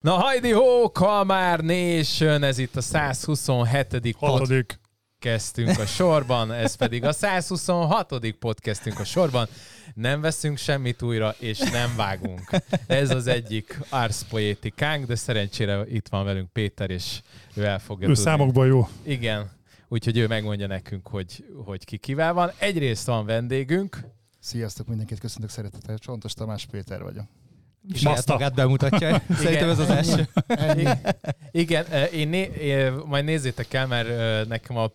Na hajdi hó, Kalmár Nation, ez itt a 127. Hatodik. podcastünk a sorban, ez pedig a 126. podcastünk a sorban. Nem veszünk semmit újra, és nem vágunk. Ez az egyik arszpoétikánk, de szerencsére itt van velünk Péter, és ő el fogja Ő tudni. számokban jó. Igen, úgyhogy ő megmondja nekünk, hogy, hogy ki kivel van. Egyrészt van vendégünk, Sziasztok, mindenkit köszöntök szeretettel. Csontos Tamás Péter vagyok. Saját magát bemutatja. Szerintem ez az első. Igen, én, né, én majd nézzétek el, mert nekem a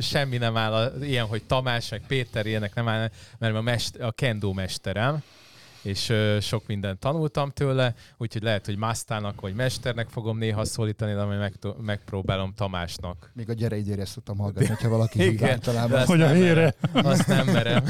semmi nem áll, a, ilyen, hogy Tamás, meg Péter, ilyenek nem áll, mert a, mest, a kendo mesterem, és ö, sok mindent tanultam tőle, úgyhogy lehet, hogy Masztának vagy mesternek fogom néha szólítani, de majd meg, megpróbálom Tamásnak. Még a gyere ezt tudtam hallgatni, hogyha valaki hív Igen, általában. azt Hogy a hére. Azt nem merem.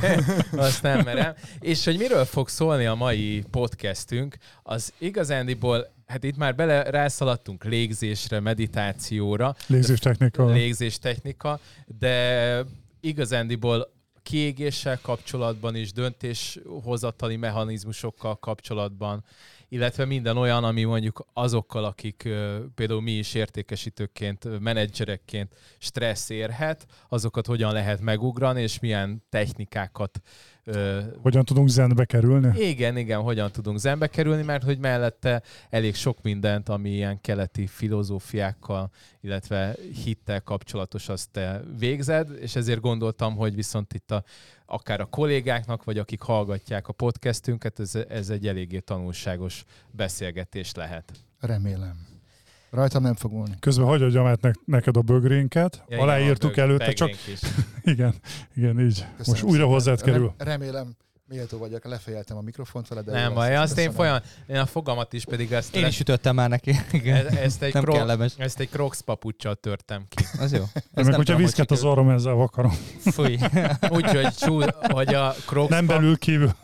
Azt nem merem. És hogy miről fog szólni a mai podcastünk, az igazándiból, hát itt már bele rászaladtunk légzésre, meditációra, Légzéstechnika. légzéstechnika, de igazándiból kiégéssel kapcsolatban is, döntéshozatali mechanizmusokkal kapcsolatban, illetve minden olyan, ami mondjuk azokkal, akik például mi is értékesítőként, menedzserekként stressz érhet, azokat hogyan lehet megugrani, és milyen technikákat ö, Hogyan tudunk zenbe kerülni? igen, igen, hogyan tudunk zenbe kerülni, mert hogy mellette elég sok mindent, ami ilyen keleti filozófiákkal, illetve hittel kapcsolatos, azt te végzed, és ezért gondoltam, hogy viszont itt a, akár a kollégáknak, vagy akik hallgatják a podcastünket, ez, ez egy eléggé tanulságos beszélgetés lehet. Remélem. Rajtam nem fog múlni. Közben hagyj adjam át ne- neked a bögrénket. Ja, Aláírtuk igen, a előtte, csak is. igen, igen, így. Köszönöm Most újra szépen. hozzád kerül. Rem- remélem, méltó vagyok, lefejeltem a mikrofont vele, de Nem baj, lesz. azt én folyam, én a fogamat is pedig ezt, Én is ütöttem már neki. Igen. e- ezt, egy Nem kro, kellemes. ezt egy crocs papuccsal törtem ki. Az jó. Ez meg nem hogyha viszket az orrom, ezzel vakarom. Fúj. Úgyhogy hogy a crocs Nem belül kívül.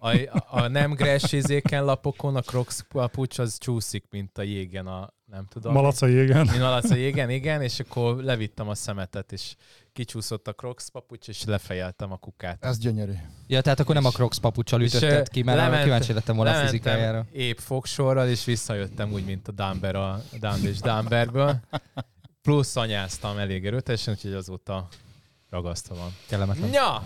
A, a nem gress izéken lapokon a Crocs papucs az csúszik, mint a jégen a, nem tudom. Malaca jégen. Mint malac a jégen, igen, és akkor levittem a szemetet, és kicsúszott a Crocs papucs, és lefejeltem a kukát. Ez gyönyörű. Ja, tehát akkor nem a Crocs papucsal És, ütötted ki, mert lement- kíváncsi lettem volna a fizikájára. épp fogsorral, és visszajöttem úgy, mint a Dumber a Dumb és Dumberből. Plusz anyáztam elég erőteljesen, úgyhogy azóta ragasztva van. Kellemetlen. Ja!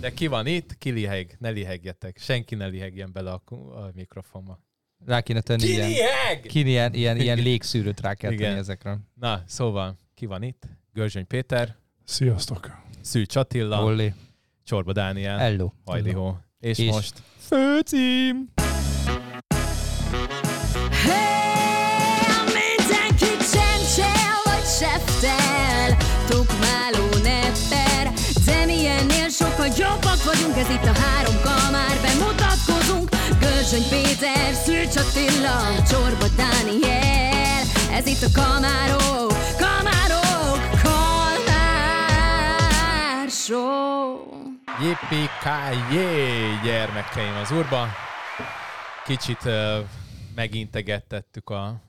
De ki van itt? Ki liheg? Ne lihegjetek. Senki ne lihegjen bele a, a mikrofonba. Rá kéne tenni Ki ilyen, liheg? ki ilyen, ilyen, ilyen légszűrőt rá kell Igen. tenni ezekre. Na, szóval, ki van itt? Görzsöny Péter, Sziasztok. Szűcs Attila, Olli. Csorba Dániel, Hello. Hajdihó. És, És- most Főcím! Hey, mindenki csencsel vagy seftel Tukmáló sokkal jobbak vagyunk Ez itt a három kamár Bemutatkozunk Görzsöny Péter, Szűcs Attila Csorba Dániel. Ez itt a kamárok Kamárok Kalmár Show jé, gyermekeim az urba. Kicsit uh, megintegettettük a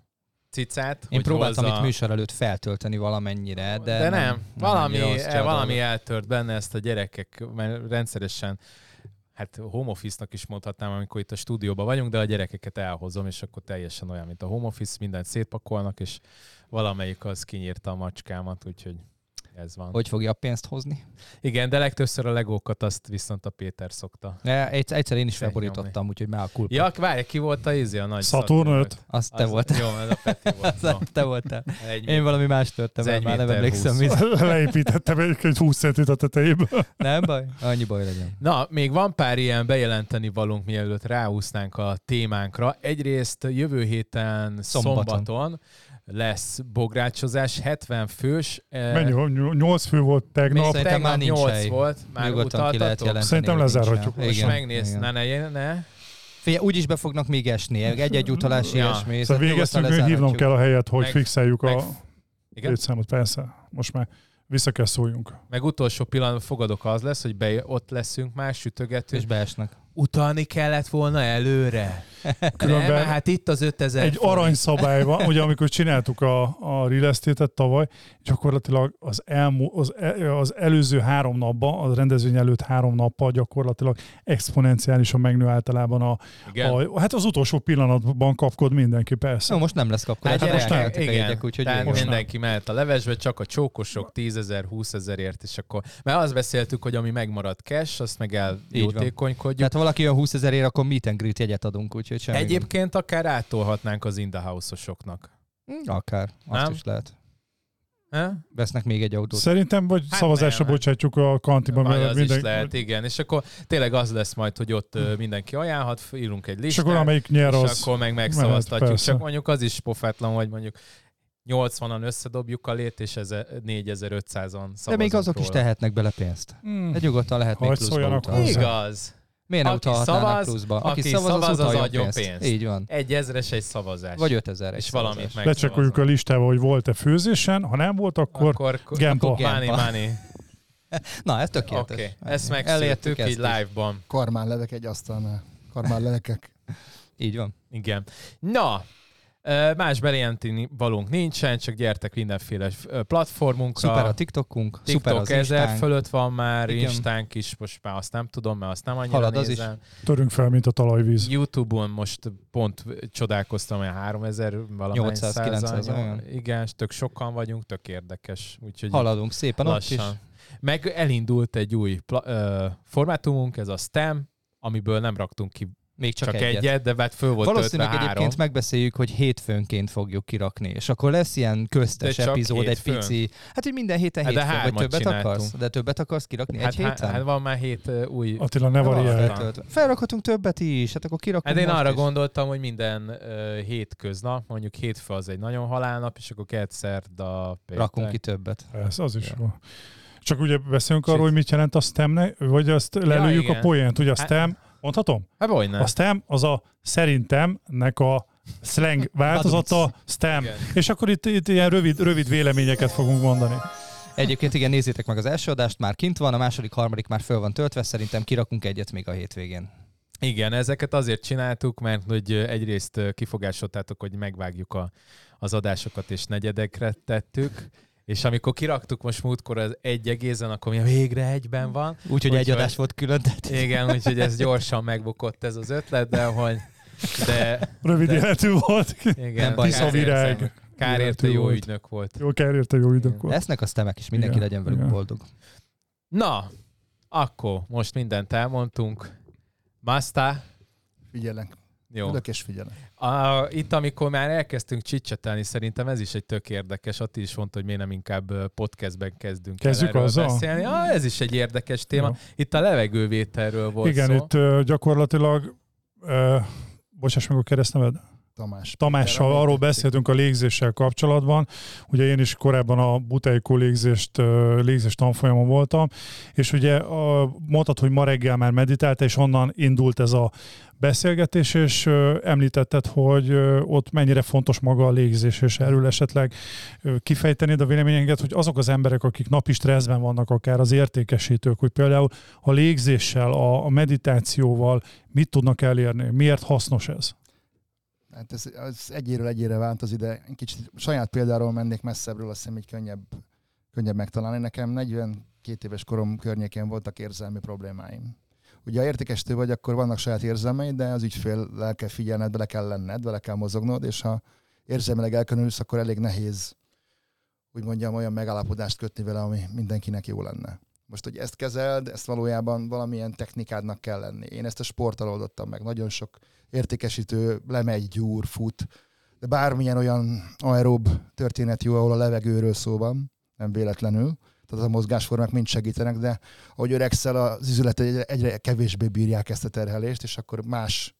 cicát. Én próbáltam hozza- itt műsor előtt feltölteni valamennyire, de, de nem, valami, annyira osztja a valami eltört benne ezt a gyerekek, mert rendszeresen hát home office-nak is mondhatnám, amikor itt a stúdióban vagyunk, de a gyerekeket elhozom, és akkor teljesen olyan, mint a home office, mindent szétpakolnak, és valamelyik az kinyírta a macskámat, úgyhogy ez van. Hogy fogja a pénzt hozni? Igen, de legtöbbször a legókat azt viszont a Péter szokta. Ne, egyszer, egyszer én is felborítottam, úgyhogy már a kulpa. Ja, várj, ki volt a izé, a nagy Saturn öt? Azt te Az- voltál. Jó, ez a Peti volt. Az No, te voltál. egy Én valami más törtem el, már nem emlékszem. Mit. Leépítettem egy, egy 20 centit a tetejéből. Nem baj? Annyi baj legyen. Na, még van pár ilyen bejelenteni valunk, mielőtt ráúsznánk a témánkra. Egyrészt jövő héten szombaton, Szombaton. Lesz bográcsozás, 70 fős. eh, Mennyi volt? 8 fő volt tegnap. Szerintem Tegnap már nincs 8 hely. volt, már Nyugodtan ki lehet jelenteni. Szerintem lezárhatjuk. Most megnéz, ne, ne, ne. Figyelj, úgyis be fognak még esni. Egy-egy utalás Ja. ilyesmi. Szóval nyugodtan végeztünk, hívnom kell a helyet, hogy Meg- fixeljük meg- a Igen? létszámot. Persze, most már vissza kell szóljunk. Meg utolsó pillanat fogadok az lesz, hogy be, ott leszünk már, sütögetünk, És beesnek. Utalni kellett volna előre. Különben Nem, hát itt az 5000 egy forint. aranyszabály van, ugye amikor csináltuk a, a real tavaly, gyakorlatilag az, elmú, az, e- az előző három napban, a rendezvény előtt három nappal gyakorlatilag exponenciálisan megnő általában a, Igen. a, hát az utolsó pillanatban kapkod mindenki, persze. No, most nem lesz kapkodás. Hát Hát most nem. igen, Jegyek, úgyhogy tehát most mindenki mehet a levesbe, csak a csókosok 10 ezer, 20 ezerért, és akkor, mert azt beszéltük, hogy ami megmarad cash, azt meg eljótékonykodjuk. Tehát valaki a 20 ezerért, akkor meet and greet jegyet adunk, úgyhogy semmi gond. Egyébként akár átolhatnánk az in the house-osoknak. Hm, Akár, azt Nem? is lehet. Eh? Vesznek még egy autót. Szerintem vagy Hát szavazásra nem, bocsátjuk a kantiba, mert az minden, is lehet, igen. És akkor tényleg az lesz majd, hogy ott ö, mindenki ajánlhat, írunk egy és listát, akkor amelyik nyer és az. akkor meg megszavaztatjuk. persze. Csak mondjuk az is pofátlan, hogy mondjuk 80-an összedobjuk a lét, és eze- 4500-an szavazunk De még azok is róla. tehetnek bele pénzt. Hmm. De nyugodtan lehet még Hagy pluszba. Igaz. Miért ne Aki utalhatnának szavaz, pluszba? aki Aki szavaz, szavaz, az az adjon pénzt. pénzt. Így van. Egy ezres egy szavazás. Vagy 5000 egy és valamit szavazás. meg Lecsekkoljuk a listába, hogy volt-e főzésen, ha nem volt, akkor, akkor, Gempa. akkor money, Gempa. money. Na, ez Oké, tökéletes. okay. ezt Elértük megszültük így live-ban. Karmán levek egy asztalnál. Karmán levekek. Így van. Igen. Na, más bejelenteni valónk nincsen, csak gyertek mindenféle platformunkra. Szuper a TikTokunk, szuper TikTok az ezer Instánk. fölött van már, Igen. Instánk is, most már azt nem tudom, mert azt nem annyira Halad az nézem. törünk fel, mint a talajvíz. Youtube-on most pont csodálkoztam, hogy 3000 valamány 800, százal. 900, olyan. Igen, tök sokan vagyunk, tök érdekes. Úgyhogy Haladunk szépen ott is. lassan. Meg elindult egy új pla- ö, formátumunk, ez a STEM, amiből nem raktunk ki Még csak, csak, egyet. egyet, de hát föl volt Valószínűleg három. egyébként megbeszéljük, hogy hétfőnként fogjuk kirakni, és akkor lesz ilyen köztes De epizód, egy hétfőn. pici. Hát, hogy minden héten Hát de hétfőn, vagy többet csináltunk. akarsz? De többet akarsz kirakni hát, egy héten? hát van már hét ö, új Attila, ne Van variálj. Felrakhatunk többet is, hát akkor kirakunk Hát én arra is. gondoltam, hogy minden uh, hétköznap, mondjuk hétfő az egy nagyon halálnap, és akkor kett szerda. Rakunk ki többet. Ez az is Ja. jó. Csak ugye beszélünk arról, hogy mit jelent a STEM, vagy azt lelőjük igen. a poént. Ugye a Hát- STEM, mondhatom? Hát bojne. A STEM az a szerintemnek a slang változata, STEM. Igen. És akkor itt, itt ilyen rövid, rövid véleményeket fogunk mondani. Egyébként igen, nézzétek meg az első adást, már kint van, a második, harmadik már föl van töltve, szerintem kirakunk egyet még a hétvégén. Igen, ezeket azért csináltuk, mert hogy egyrészt kifogásoltátok, hogy megvágjuk a, az adásokat, és negyedekre tettük, és amikor kiraktuk most múltkor az egy egészen, akkor mi végre egyben van. Úgyhogy egy adás volt külön. Tehát Igen, úgyhogy ez gyorsan megbukott ez az ötlet, de hogy de Rövid De- életű volt. igen, Nem baj, kár Tisza virág. Kár érte jó volt. ügynök volt. Jó, kell érte jó idők volt. lesznek a stemek is, mindenki Igen, legyen velük igen. boldog. Na, akkor most mindent elmondtunk. Masta, Figyelek. Jó. Ülök és figyelek. A, itt, amikor már elkezdtünk csicsetelni, szerintem ez is egy tök érdekes. Atti is mondta, hogy miért nem inkább podcastben kezdünk Kezdjük el erről azzal? beszélni. Ah, ez is egy érdekes téma. Jó. Itt a levegővételről volt Igen, szó. itt gyakorlatilag, ö, bocsáss meg a keresztneved, Tamás. Tamással arról ami- beszéltünk a légzéssel kapcsolatban. Ugye én is korábban a Buteikó légzést, légzés tanfolyamon voltam, és ugye mondtad, hogy ma reggel már meditált, és onnan indult ez a beszélgetés, és említetted, hogy ott mennyire fontos maga a légzés, és erről esetleg kifejtenéd a véleményeket, hogy azok az emberek, akik napi stresszben vannak, akár az értékesítők, hogy például a légzéssel, a meditációval mit tudnak elérni, miért hasznos ez? Hát ez, ez egyéről egyére változik, de egy kicsit saját példáról mennék messzebbről, azt hiszem így könnyebb, könnyebb megtalálni. Nekem 42 éves korom környékén voltak érzelmi problémáim. Ugye, ha értékesítő vagy, akkor vannak saját érzelmeid, de az ügyfél kell figyelned, bele kell lenned, bele kell mozognod, és ha érzelmileg elkönülsz, akkor elég nehéz, úgy mondjam, olyan megállapodást kötni vele, ami mindenkinek jó lenne. Most, hogy ezt kezeld, ezt valójában valamilyen technikádnak kell lenni. Én ezt a sporttal oldottam meg. Nagyon sok értékesítő lemegy, gyúr, fut, de bármilyen olyan aerób történet jó, ahol a levegőről szó van, nem véletlenül, tehát a mozgásformák mind segítenek, de ahogy öregszel, az üzlet egyre, kevésbé bírják ezt a terhelést, és akkor más,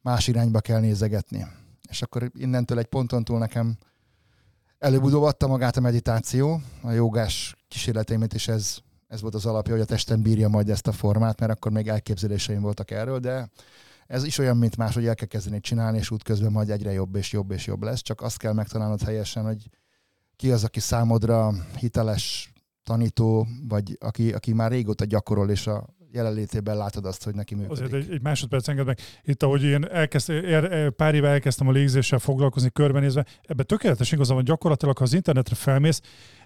más irányba kell nézegetni. És akkor innentől egy ponton túl nekem előbb-utóbb adta magát a meditáció, a jogás kísérleteimet is ez, ez volt az alapja, hogy a testem bírja majd ezt a formát, mert akkor még elképzeléseim voltak erről, de ez is olyan, mint más, hogy el kell kezdeni csinálni, és útközben majd egyre jobb és jobb és jobb lesz, csak azt kell megtalálnod helyesen, hogy ki az, aki számodra hiteles tanító, vagy aki, aki már régóta gyakorol, és a jelenlétében látod azt, hogy neki működik. Azért egy, egy másodperc enged meg. Itt, ahogy én elkezd, pár éve elkezdtem a légzéssel foglalkozni, körbenézve, ebbe tökéletes igazam van, gyakorlatilag, ha az internetre felmész,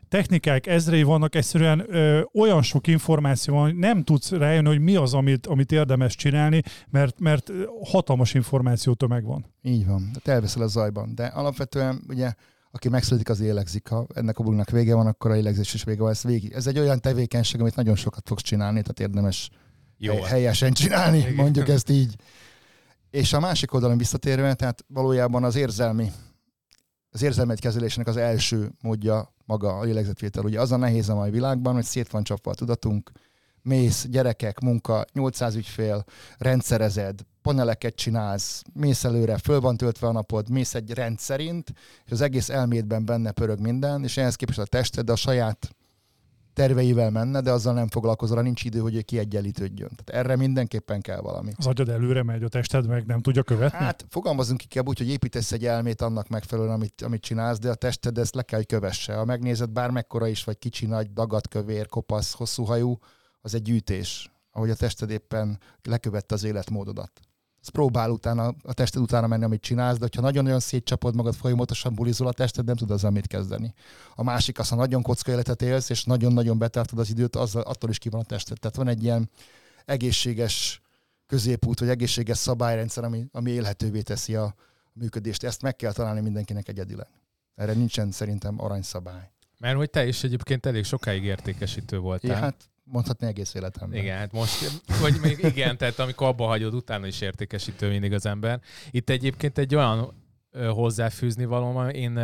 technikák ezrei vannak, egyszerűen ö, olyan sok információ van, hogy nem tudsz rájönni, hogy mi az, amit, amit érdemes csinálni, mert, mert hatalmas információ tömeg van. Így van, tehát elveszel a zajban. De alapvetően ugye aki megszületik, az élegzik. Ha ennek a bugnak vége van, akkor a élegzés is vége van. Ez, végig. ez egy olyan tevékenység, amit nagyon sokat fogsz csinálni, tehát érdemes Jó. hely- helyesen csinálni, Igen. mondjuk ezt így. És a másik oldalon visszatérve, tehát valójában az érzelmi, az érzelmi kezelésnek az első módja maga a lélegzetvétel. Ugye az a nehéz a mai világban, hogy szét van csapva a tudatunk, mész, gyerekek, munka, 800 ügyfél, rendszerezed, paneleket csinálsz, mész előre, föl van töltve a napod, mész egy rendszerint, és az egész elmédben benne pörög minden, és ehhez képest a tested a saját terveivel menne, de azzal nem foglalkozol, arra nincs idő, hogy kiegyenlítődjön. Tehát erre mindenképpen kell valami. Az agyad előre megy, a tested meg nem tudja követni. Hát fogalmazunk inkább úgy, hogy építesz egy elmét annak megfelelően, amit, amit csinálsz, de a tested ezt le kell, hogy kövesse. Ha megnézed bármekkora is, vagy kicsi, nagy, dagat, kövér, kopasz, hosszú hajú, az egy gyűjtés, ahogy a tested éppen lekövette az életmódodat. Ez próbál utána, a tested utána menni, amit csinálsz, de ha nagyon-nagyon szétcsapod magad, folyamatosan bulizol a tested, nem tud azzal mit kezdeni. A másik az, ha nagyon kocka életet élsz, és nagyon-nagyon betartod az időt, azzal, attól is ki van a tested. Tehát van egy ilyen egészséges középút, vagy egészséges szabályrendszer, ami, ami élhetővé teszi a működést. Ezt meg kell találni mindenkinek egyedileg. Erre nincsen szerintem aranyszabály. Mert hogy te is egyébként elég sokáig értékesítő voltál. Ja, hát mondhatni egész életemben. Igen, hát most, vagy még igen, tehát amikor abba hagyod, utána is értékesítő mindig az ember. Itt egyébként egy olyan hozzáfűzni valóm, én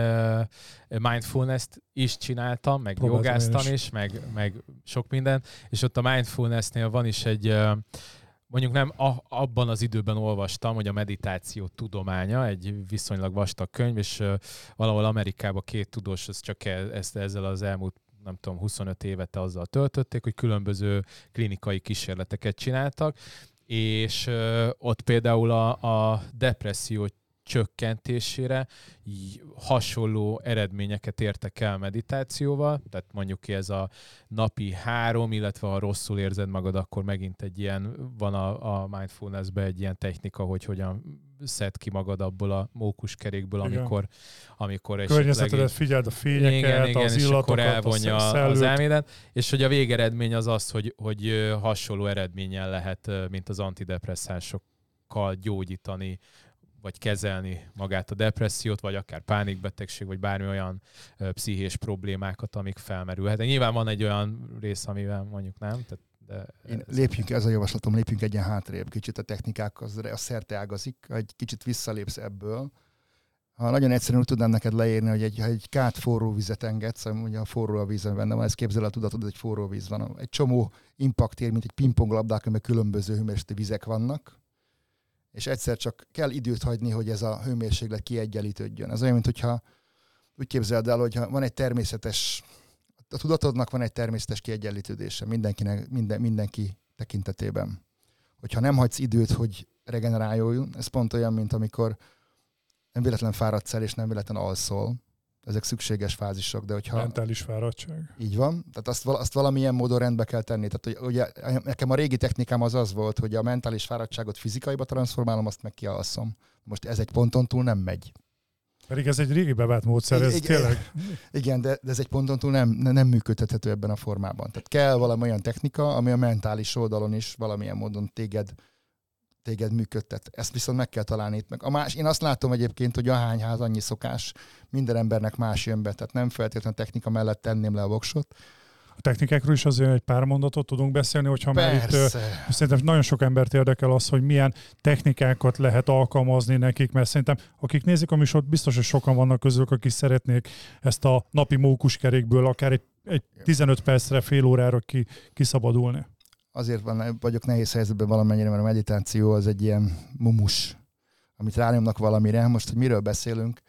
mindfulness-t is csináltam, meg Próbáltam jogáztam is. is, meg, meg sok minden, és ott a mindfulness-nél van is egy, ö, mondjuk nem a, abban az időben olvastam, hogy a meditáció tudománya, egy viszonylag vastag könyv, és valahol Amerikában két tudós, ez csak e- ezt ezzel az elmúlt nem tudom, 25 évet azzal töltötték, hogy különböző klinikai kísérleteket csináltak, és ott például a, a depresszió csökkentésére hasonló eredményeket értek el meditációval, tehát mondjuk ki ez a napi három, illetve ha rosszul érzed magad, akkor megint egy ilyen, van a, a mindfulnessben egy ilyen technika, hogy hogyan szed ki magad abból a mókuskerékből, amikor, amikor esetleg Környezetedet figyeld a fényeket, igen, igen, az és akkor illatokat, elvonja a az szellőt. elmélet, és hogy a végeredmény az az, hogy, hogy hasonló eredménnyel lehet, mint az antidepresszánsokkal gyógyítani, vagy kezelni magát a depressziót, vagy akár pánikbetegség, vagy bármi olyan ö, pszichés problémákat, amik felmerülhet. De nyilván van egy olyan rész, amivel mondjuk nem, tehát de Én ez- lépjünk, ez a javaslatom, lépjünk egyen hátrébb, kicsit a technikák, az, a szerte ágazik, egy kicsit visszalépsz ebből. Ha nagyon egyszerűen úgy tudnám neked leírni, hogy egy, ha egy kát forró vizet engedsz, ugye a forró a víz, ami benne van, ezt képzel el a tudatod, hogy egy forró víz van. Egy csomó impaktér, mint egy pingponglabdák, amiben különböző hőmérsékletű vizek vannak, és egyszer csak kell időt hagyni, hogy ez a hőmérséklet kiegyenlítődjön. Ez olyan, mint hogyha úgy képzeld el, hogy ha van egy természetes, a tudatodnak van egy természetes kiegyenlítődése mindenkinek, minden, mindenki tekintetében. Hogyha nem hagysz időt, hogy regeneráljon, ez pont olyan, mint amikor nem véletlen fáradsz el, és nem véletlen alszol. Ezek szükséges fázisok, de hogyha... Mentális fáradtság. Így van. Tehát azt, azt valamilyen módon rendbe kell tenni. Tehát hogy, ugye, nekem a régi technikám az az volt, hogy a mentális fáradtságot fizikaiba transformálom, azt meg kialszom. Most ez egy ponton túl nem megy. Pedig ez egy régi bevált módszer, ez Igen, tényleg. Igen, de, de ez egy ponton túl nem, ne- nem működtethető ebben a formában. Tehát kell valami olyan technika, ami a mentális oldalon is valamilyen módon téged, téged működtet. Ezt viszont meg kell találni itt meg. A más, én azt látom egyébként, hogy ahány ház, annyi szokás, minden embernek más jön be, tehát nem feltétlenül a technika mellett tenném le a voksot. A technikákról is azért egy pár mondatot tudunk beszélni, hogyha már itt Persze. Szerintem nagyon sok embert érdekel az, hogy milyen technikákat lehet alkalmazni nekik, mert szerintem akik nézik a műsort, biztos, hogy sokan vannak közülük, akik szeretnék ezt a napi mókuskerékből akár egy, egy 15 percre, fél órára ki, kiszabadulni. Azért van, vagyok nehéz helyzetben valamennyire, mert a meditáció az egy ilyen mumus, amit rányomnak valamire. Most, hogy miről beszélünk,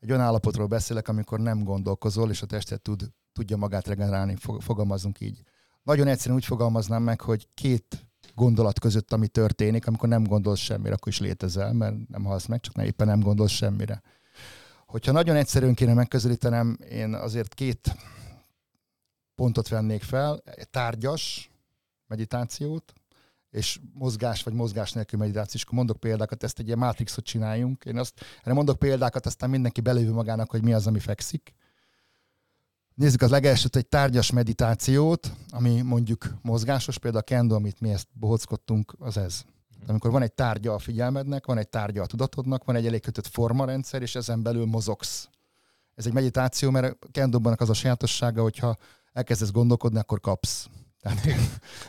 egy olyan állapotról beszélek, amikor nem gondolkozol, és a tested tud, tudja magát regenerálni, fog- fogalmazunk így. Nagyon egyszerűen úgy fogalmaznám meg, hogy két gondolat között, ami történik, amikor nem gondolsz semmire, akkor is létezel, mert nem halsz meg, csak ne éppen nem gondolsz semmire. Hogyha nagyon egyszerűen kéne megközelítenem, én azért két pontot vennék fel, tárgyas meditációt, és mozgás vagy mozgás nélkül meditáció. És akkor mondok példákat, ezt egy ilyen mátrixot csináljunk. Én azt, erre mondok példákat, aztán mindenki belőve magának, hogy mi az, ami fekszik. Nézzük az legelsőt egy tárgyas meditációt, ami mondjuk mozgásos, például a kendo, amit mi ezt bohockodtunk, az ez. Amikor van egy tárgya a figyelmednek, van egy tárgya a tudatodnak, van egy elég kötött formarendszer, és ezen belül mozogsz. Ez egy meditáció, mert a kendóban az a sajátossága, hogyha elkezdesz gondolkodni, akkor kapsz. Tehát,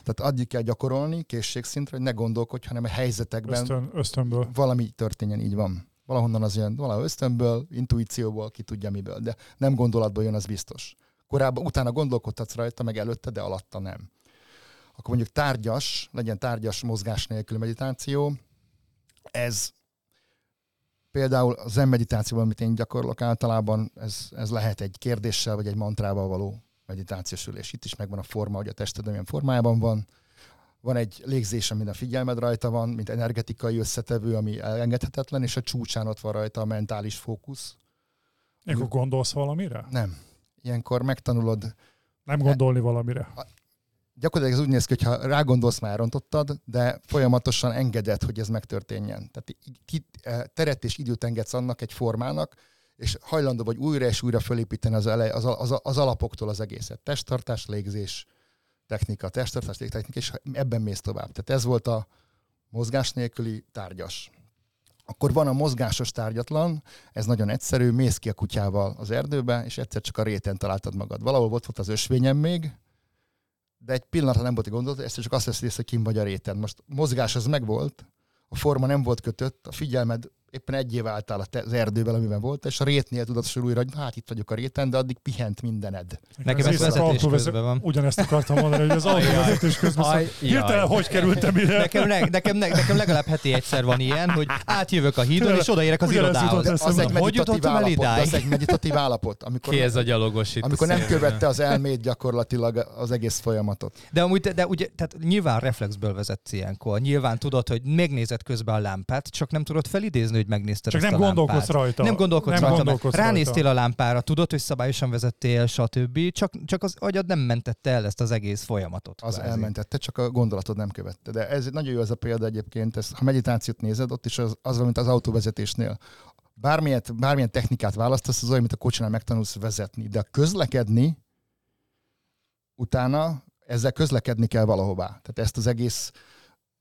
tehát addig kell gyakorolni készségszintre, hogy ne gondolkodj, hanem a helyzetekben Ösztön, ösztönből. valami történjen, így van. Valahonnan az jön, valahol ösztönből, intuícióból, ki tudja miből, de nem gondolatból jön, az biztos. Korábban, utána gondolkodhatsz rajta, meg előtte, de alatta nem. Akkor mondjuk tárgyas, legyen tárgyas mozgás nélkül meditáció, ez például a zen meditációban, amit én gyakorlok általában, ez, ez lehet egy kérdéssel, vagy egy mantrával való meditációs ülés. Itt is megvan a forma, hogy a tested olyan formájában van. Van egy légzés, amin a figyelmed rajta van, mint energetikai összetevő, ami elengedhetetlen, és a csúcsán ott van rajta a mentális fókusz. Akkor gondolsz valamire? Nem. Ilyenkor megtanulod, Nem gondolni valamire. gyakorlatilag ez úgy néz ki, hogy ha rágondolsz, már rontottad, de folyamatosan engeded, hogy ez megtörténjen. Tehát eh, teret és időt engedsz annak egy formának, és hajlandó vagy újra és újra fölépíteni az, elej, az, az, az alapoktól az egészet. Testtartás, légzés, technika, testtartás, légtechnika, és ebben mész tovább. Tehát ez volt a mozgás nélküli tárgyas. Akkor van a mozgásos tárgyatlan, ez nagyon egyszerű, mész ki a kutyával az erdőbe, és egyszer csak a réten találtad magad. Valahol ott volt az ösvényem még, de egy pillanatra nem volt egy gondolat, ezt csak azt veszi észre, hogy kim vagy a réten. Most mozgás az megvolt, a forma nem volt kötött, a figyelmed éppen egy év álltál az erdőben, amiben volt, és a rétnél tudatosul újra, hogy hát itt vagyok a réten, de addig pihent mindened. Nekem ez vezetés közben van. Ugyanezt akartam mondani, hogy az autóvezetés közben. Hirtelen hogy kerültem ide? Nekem, ne, nekem, ne, nekem legalább heti egyszer van ilyen, hogy átjövök a hídon, és odaérek az irodához. Az egy Hogy meditatív állapot, az egy meditatív állapot, amikor, Ki ez a gyalogos itt amikor nem követte az elmét gyakorlatilag az egész folyamatot. De amúgy, de, de ugye, tehát nyilván reflexből vezetsz ilyenkor. Nyilván tudod, hogy megnézed közben a lámpát, csak nem tudod felidézni, hogy megnézted Csak ezt nem a gondolkodsz lámpát. rajta. Nem gondolkodsz nem rajta, gondolkodsz ránéztél rajta. a lámpára, tudod, hogy szabályosan vezettél, stb. Csak, csak az agyad nem mentette el ezt az egész folyamatot. Az kvázi. elmentette, csak a gondolatod nem követte. De ez nagyon jó ez a példa egyébként, ezt, ha meditációt nézed, ott is az, az mint az autóvezetésnél. Bármilyen, bármilyen technikát választasz, az olyan, mint a kocsinál megtanulsz vezetni. De a közlekedni utána ezzel közlekedni kell valahová. Tehát ezt az egész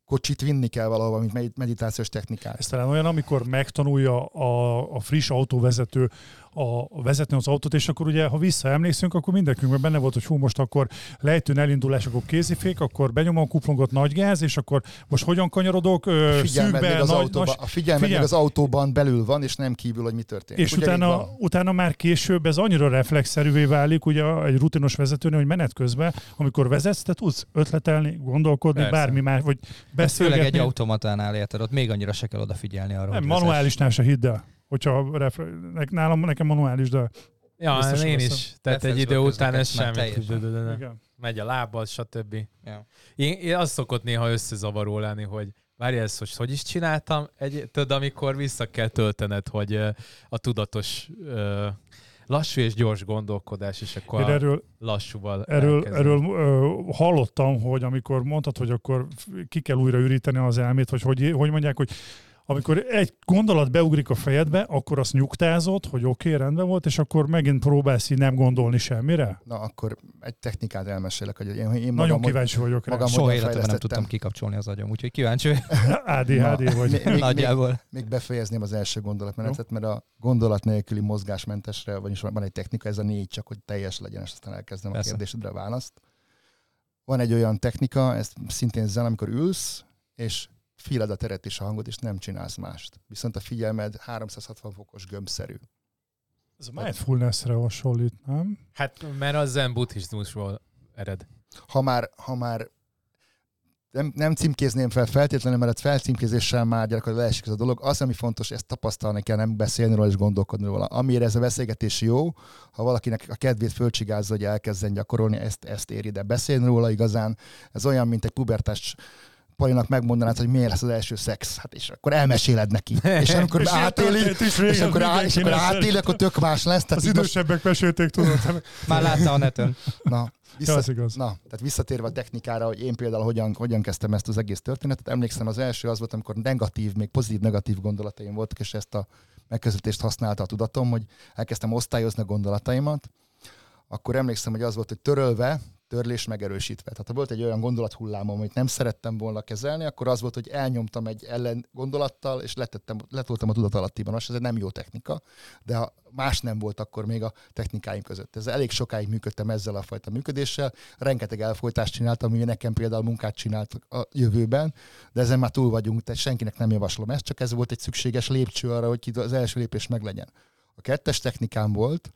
kocsit vinni kell valahova, mint med- meditációs technikát. Ez talán olyan, amikor megtanulja a, a friss autóvezető a vezetni az autót, és akkor ugye, ha visszaemlékszünk, akkor mindenkünkben benne volt, hogy hú, most akkor lejtőn elindulás, akkor kézifék, akkor benyomom a kuplongot nagy gáz, és akkor most hogyan kanyarodok, ö, szűkbe, még az nagy, autóban, nagy, a figyelmed figyel- még az autóban belül van, és nem kívül, hogy mi történik. és utána, utána már később ez annyira reflexzerűvé válik, ugye egy rutinos vezetőnél, hogy menet közben, amikor vezetsz, te tudsz ötletelni, gondolkodni, Persze. bármi más, vagy Ez főleg beszélgetni. egy automatánál érted, ott még annyira se kell odafigyelni arra, Nem, manuálisnál se hidd el. Hogyha ne- nálam, nekem manuális, de Ja, Biztos én veszem. is. Tehát egy idő után ez semmi. Megy a lábbal, stb. Ja. Én, én azt szokott néha összezavaró lenni, hogy várj ezt, hogy hogy is csináltam, egy, tudod, amikor vissza kell töltened, hogy a tudatos lassú és gyors gondolkodás, és akkor Én erről, lassúval erről, elkezded. erről ö, hallottam, hogy amikor mondtad, hogy akkor ki kell újra üríteni az elmét, vagy hogy, hogy mondják, hogy amikor egy gondolat beugrik a fejedbe, akkor azt nyugtázott, hogy oké, okay, rendben volt, és akkor megint próbálsz így nem gondolni semmire. Na, akkor egy technikát elmesélek, hogy én, én magam, Nagyon kíváncsi vagyok rá. magam Soha életemben nem tudtam kikapcsolni az agyam, úgyhogy kíváncsi. ADHD vagy. még, még, Nagyjából. még befejezném az első gondolatmenetet, mert a gondolat nélküli mozgásmentesre, vagyis van egy technika, ez a négy, csak hogy teljes legyen, és aztán elkezdem Persze. a kérdésedre a választ. Van egy olyan technika, ez szintén zen, amikor ülsz, és féled a teret és a hangot, és nem csinálsz mást. Viszont a figyelmed 360 fokos gömbszerű. Ez a mindfulness-re hasonlít, nem? Hát, mert az zen buddhizmusból ered. Ha már, ha már nem, nem címkézném fel feltétlenül, mert a felcímkézéssel már gyakorlatilag leesik ez a dolog. Az, ami fontos, ezt tapasztalni kell, nem beszélni róla és gondolkodni róla. Amire ez a beszélgetés jó, ha valakinek a kedvét fölcsigázza, hogy elkezdjen gyakorolni, ezt, ezt éri, de beszélni róla igazán, ez olyan, mint egy pubertás Palinak megmondanád, hogy miért lesz az első szex, hát és akkor elmeséled neki. És amikor És átéli, régen és akkor, á, és akkor átéli, akkor tök más lesz. Tehát Az így most- idősebbek mesélték, tudod. Már látta a neten. Na, vissza, az igaz. na, tehát visszatérve a technikára, hogy én például hogyan, hogyan kezdtem ezt az egész történetet, emlékszem az első az volt, amikor negatív, még pozitív-negatív gondolataim voltak, és ezt a megközelítést használta a tudatom, hogy elkezdtem osztályozni a gondolataimat, akkor emlékszem, hogy az volt, hogy törölve, törlés megerősítve. Tehát ha volt egy olyan gondolathullámom, amit nem szerettem volna kezelni, akkor az volt, hogy elnyomtam egy ellen gondolattal, és letettem, letoltam a tudatalattiban. Most ez egy nem jó technika, de ha más nem volt akkor még a technikáim között. Ez elég sokáig működtem ezzel a fajta működéssel. Rengeteg elfolytást csináltam, ami nekem például munkát csinált a jövőben, de ezen már túl vagyunk, tehát senkinek nem javaslom ezt, csak ez volt egy szükséges lépcső arra, hogy az első lépés meglegyen. A kettes technikám volt,